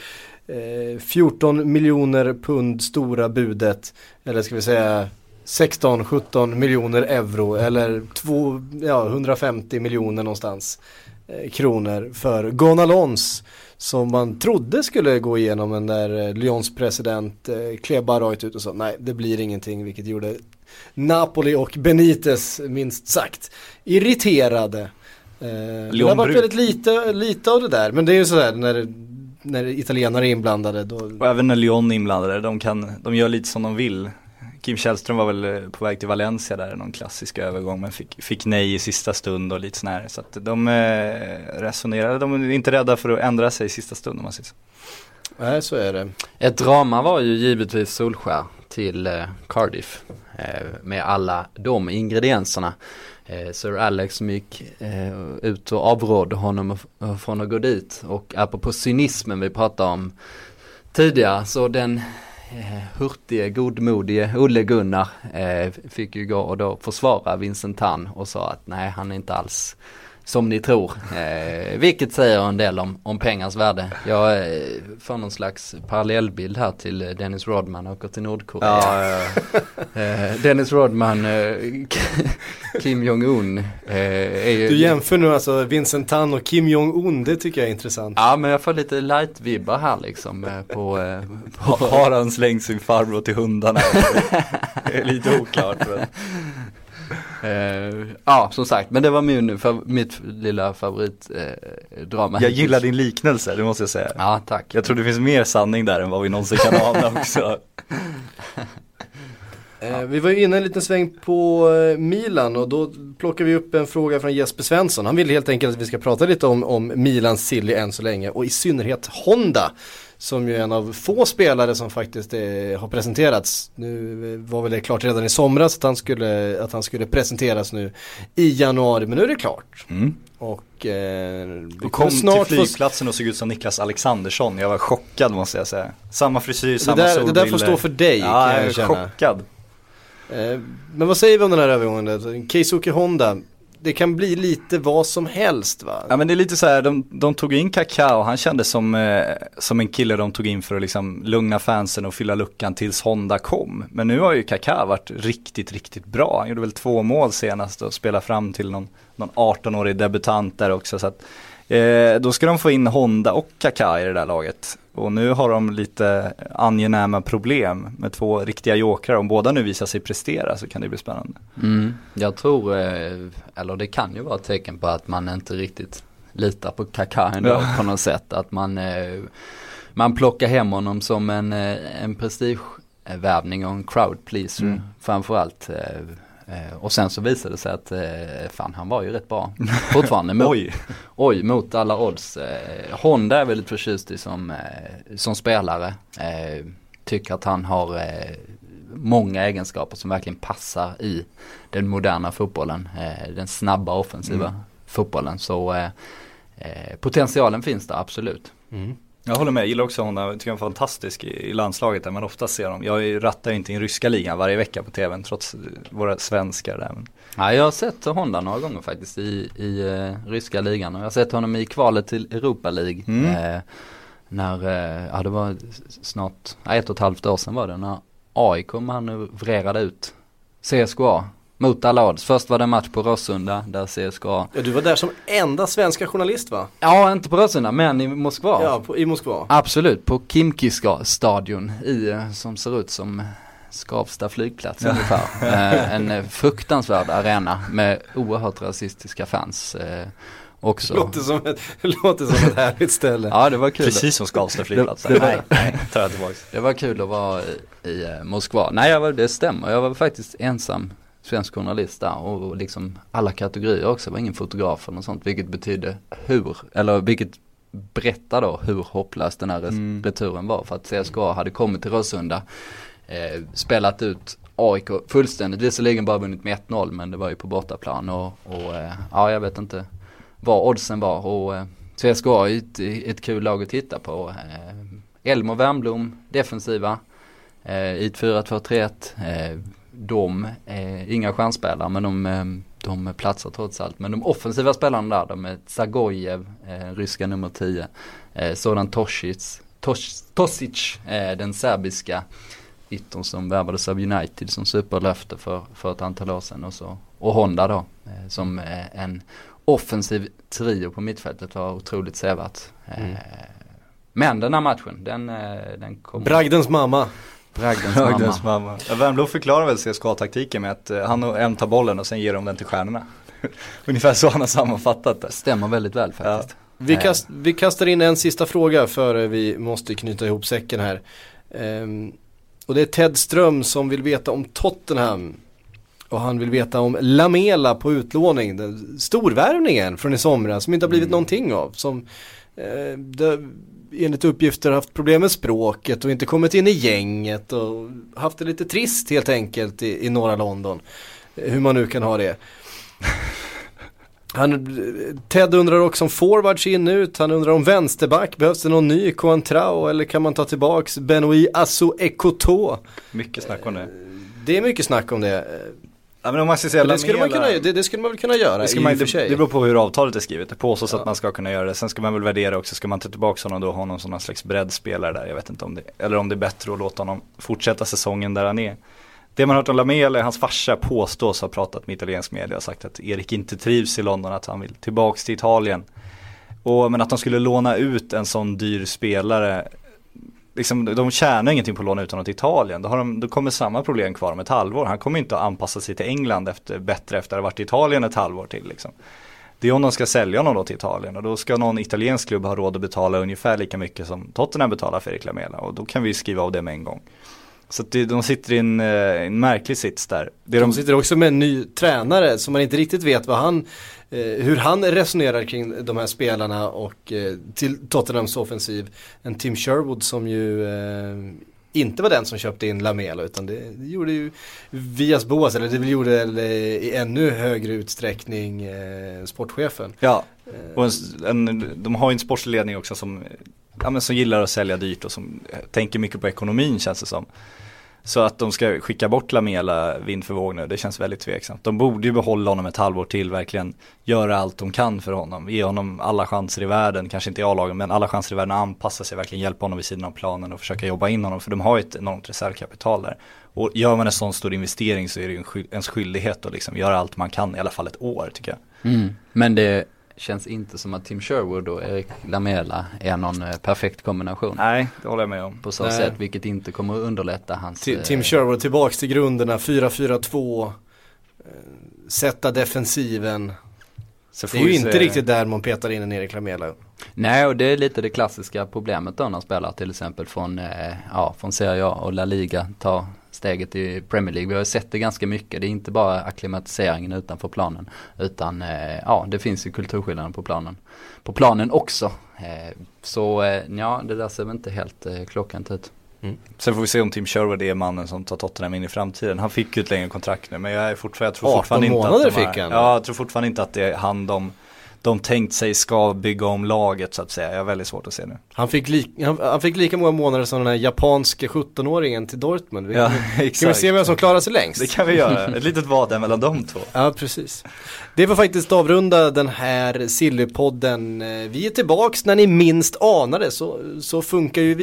14 eh, miljoner pund stora budet. Eller ska vi säga 16-17 miljoner euro eller 2, ja, 150 miljoner någonstans eh, kronor för Gonalons som man trodde skulle gå igenom men där eh, Lyons president eh, klev bara rakt ut och sa nej det blir ingenting vilket gjorde Napoli och Benitez minst sagt irriterade. Eh, det har varit väldigt lite, lite av det där men det är ju sådär när när italienare är inblandade. Då... Och även när Lyon är inblandade, de, kan, de gör lite som de vill. Kim Källström var väl eh, på väg till Valencia där, någon klassisk övergång men fick, fick nej i sista stund och lite sånär. Så att de eh, resonerade, de är inte rädda för att ändra sig i sista stund om man säger så. Nej så är det. Ett drama var ju givetvis Solskär till eh, Cardiff med alla de ingredienserna Eh, Sir Alex som gick eh, ut och avrådde honom från att gå dit. Och apropå cynismen vi pratade om tidigare så den eh, hurtige, godmodige Olle Gunnar fick ju gå och då försvara Vincent Tan och sa att nej han är inte alls som ni tror. Eh, vilket säger en del om, om pengars värde. Jag eh, får någon slags parallellbild här till Dennis Rodman åker till Nordkorea. Ja, ja, ja. Eh, Dennis Rodman, eh, Kim Jong-Un. Eh, du jämför nu alltså Vincent Tan och Kim Jong-Un, det tycker jag är intressant. Ja men jag får lite light-vibbar här liksom eh, på, på... Har han slängt sin farbror till hundarna? det är lite oklart. Men. Uh, ja, som sagt, men det var min, för, mitt lilla favoritdrama. Uh, jag gillar din liknelse, det måste jag säga. Ja, tack. Jag tror det finns mer sanning där än vad vi någonsin kan ana också. Uh, vi var ju inne en liten sväng på Milan och då plockar vi upp en fråga från Jesper Svensson. Han vill helt enkelt att vi ska prata lite om, om Milans silly än så länge och i synnerhet Honda som ju är en av få spelare som faktiskt är, har presenterats. Nu var väl det klart redan i somras att han skulle, att han skulle presenteras nu i januari, men nu är det klart. Mm. Och, eh, och kom snart till flygplatsen och såg ut som Niklas Alexandersson. Jag var chockad måste jag säga. Samma frisyr, samma det där, Det där får stå för dig ja, kan jag, jag känna. chockad. Eh, men vad säger vi om den här övergången? Keisuke Honda, det kan bli lite vad som helst va? Ja men det är lite så här, de, de tog in Kakao, och han kändes som, eh, som en kille de tog in för att liksom lugna fansen och fylla luckan tills Honda kom. Men nu har ju Kakao varit riktigt, riktigt bra. Han gjorde väl två mål senast och spelade fram till någon, någon 18-årig debutant där också. Så att, eh, då ska de få in Honda och Kaká i det där laget. Och nu har de lite angenäma problem med två riktiga jokrar. Om båda nu visar sig prestera så kan det bli spännande. Mm. Jag tror, eh, eller det kan ju vara ett tecken på att man inte riktigt litar på Kaká ändå ja. på något sätt. Att man, eh, man plockar hem honom som en, eh, en prestigevärvning och en crowd pleaser mm. framförallt. Eh, och sen så visade det sig att eh, fan han var ju rätt bra fortfarande. Mot, oj. oj, mot alla odds. Eh, Honda är väldigt förtjust i som, som spelare. Tycker att han har många egenskaper som verkligen passar i den moderna fotbollen. den snabba offensiva mm. fotbollen. Så potentialen finns där absolut. Mm. Jag håller med, jag gillar också honom, jag tycker han är fantastisk i, landslaget där man ofta ser honom. Jag rattar ju inte i ryska ligan varje vecka på tvn trots våra svenskar där. Men... Ja, jag har sett Honda några gånger faktiskt i, i uh, ryska ligan och jag har sett honom i kvalet till Europa League. Mm. Uh, när, uh, ja det var snart, ett och ett halvt år sedan var det, när AIK manövrerade ut CSKA mot alla odds. Först var det en match på Råsunda där CSKA Ja du var där som enda svenska journalist va? Ja inte på Råsunda men i Moskva. Ja på, i Moskva. Absolut på Kimkiska stadion i eh, som ser ut som Skavsta flygplats ungefär. eh, en eh, fruktansvärd arena med oerhört rasistiska fans. Eh, också. Låter som ett, låter som ett härligt ställe. ja det var kul. Precis som Skavsta flygplats. det, det, nej, nej, tar jag tillbaks. Det var kul att vara i, i eh, Moskva. Nej jag var, det stämmer, jag var faktiskt ensam svensk journalist där och liksom alla kategorier också. Det var ingen fotograf eller något sånt vilket betydde hur, eller vilket berättar då hur hopplös den här mm. returen var. För att CSKA hade kommit till Råsunda, eh, spelat ut AIK fullständigt, visserligen bara vunnit med 1-0 men det var ju på bortaplan och, och eh, ja jag vet inte vad oddsen var och eh, CSKA är ett, ett kul lag att titta på. Eh, Elmo Wernbloom, defensiva, eh, i ett 4-2-3-1 de är inga stjärnspelare men de, eh, de platsar trots allt. Men de offensiva spelarna där, de är Zagojev, eh, ryska nummer 10, eh, Zoran Tosic, Tos, Tosic, eh, den serbiska yttern som värvades av United som superlöfte för, för ett antal år sedan och så. Och Honda då, eh, som en offensiv trio på mittfältet var otroligt sevärt. Mm. Eh, men den här matchen, den, den kommer. Bragdens mamma. Bragdens mamma. Bragdens mamma. Ja, Wernbloom förklarar väl CSKA-taktiken med att eh, han och M tar bollen och sen ger de den till stjärnorna. Ungefär så han har sammanfattat det. Stämmer väldigt väl faktiskt. Ja. Vi, kast, vi, kastar in en sista fråga före vi måste knyta ihop säcken här. Um, och det är Ted Ström som vill veta om Tottenham. Och han vill veta om Lamela på utlåning, den storvärvningen från i somras som inte har blivit mm. någonting av. Som, eh, det, enligt uppgifter haft problem med språket och inte kommit in i gänget och haft det lite trist helt enkelt i, i norra London. Hur man nu kan ha det. Han, Ted undrar också om forwards in ut, han undrar om vänsterback, behövs det någon ny Coentrao eller kan man ta tillbaks Benoit Asso Ekoto? Mycket snack om det. Det är mycket snack om det. Ja, men om man ska säga det, skulle man kunna, det, det, skulle man väl kunna göra det ska man, i och för sig. Det beror på hur avtalet är skrivet. Det påstås ja. att man ska kunna göra det. Sen ska man väl värdera också, ska man ta tillbaka honom då och ha någon sån slags breddspelare där. Jag vet inte om det, eller om det är bättre att låta honom fortsätta säsongen där han är. Det man har hört om Lamela, hans farsa påstås ha pratat med italiensk media och sagt att Erik inte trivs i London, att han vill tillbaks till Italien. Och, men att de skulle låna ut en sån dyr spelare liksom, de tjänar ingenting på att låna ut honom till Italien. Då, har de, då kommer samma problem kvar om ett halvår. Han kommer inte att anpassa sig till England efter, bättre efter att ha varit i Italien ett halvår till. Liksom. Det är om de ska sälja honom då till Italien och då ska någon italiensk klubb ha råd att betala ungefär lika mycket som Tottenham betalar för Erik Lamela och då kan vi skriva av det med en gång. Så det, de sitter i en, eh, en märklig sits där. De, de sitter också med en ny tränare som man inte riktigt vet vad han Eh, hur han resonerar kring de här spelarna och eh, till Tottenhams offensiv. En Tim Sherwood som ju eh, inte var den som köpte in Lamela utan det, det gjorde ju Vias Boas eller det gjorde i ännu högre utsträckning eh, sportchefen. Ja, och en, en, de har ju en sportslig ledning också som, ja, men som gillar att sälja dyrt och som tänker mycket på ekonomin känns det som. Så att de ska skicka bort Lamela vind för våg nu, det känns väldigt tveksamt. De borde ju behålla honom ett halvår till, verkligen göra allt de kan för honom. Ge honom alla chanser i världen, kanske inte i A-lagen, men alla chanser i världen att anpassa sig, verkligen hjälpa honom vid sidan av planen och försöka jobba in honom. För de har ju ett enormt reservkapital där. Och gör man en sån stor investering så är det ju en ens skyldighet att liksom göra allt man kan, i alla fall ett år tycker jag. Mm. Men det känns inte som att Tim Sherwood och Erik Lamela är någon eh, perfekt kombination. Nej, det håller jag med om. På så Nej. sätt, vilket inte kommer att underlätta hans... Tim, Tim eh, Sherwood tillbaks till grunderna, 4-4-2, eh, sätta defensiven. det är ju inte se... riktigt där man petar in en Erik Lamela. Nej och det är lite det klassiska problemet då när spelare till exempel från, ja, från Serie A och La Liga tar steget i Premier League. Vi har sett det ganska mycket. Det är inte bara akklimatiseringen utanför planen. Utan eh, ja, det finns ju kulturskillnader på planen. På planen också. Eh, så eh, ja, det där ser väl inte helt eh, klockrent ut. Mm. Sen får vi se om Tim Sherwood är mannen som tar Tottenham in i framtiden. Han fick ju ett längre kontrakt nu men jag är fortfarande, jag tror fortfarande inte att de fick han. Ja, jag tror fortfarande inte att det är han de de tänkt sig ska bygga om laget så att säga. Jag har väldigt svårt att se nu. Han fick, li han, han, fick lika många månader som den här japanske 17-åringen till Dortmund. Vi, ja, exakt. Kan vi se vem som klarar sig längst? Det kan vi göra. Ett litet vad där mellan de två. Ja, precis. Det var faktiskt avrunda den här Sillypodden. Vi är tillbaks när ni minst anar det. Så, så funkar ju vi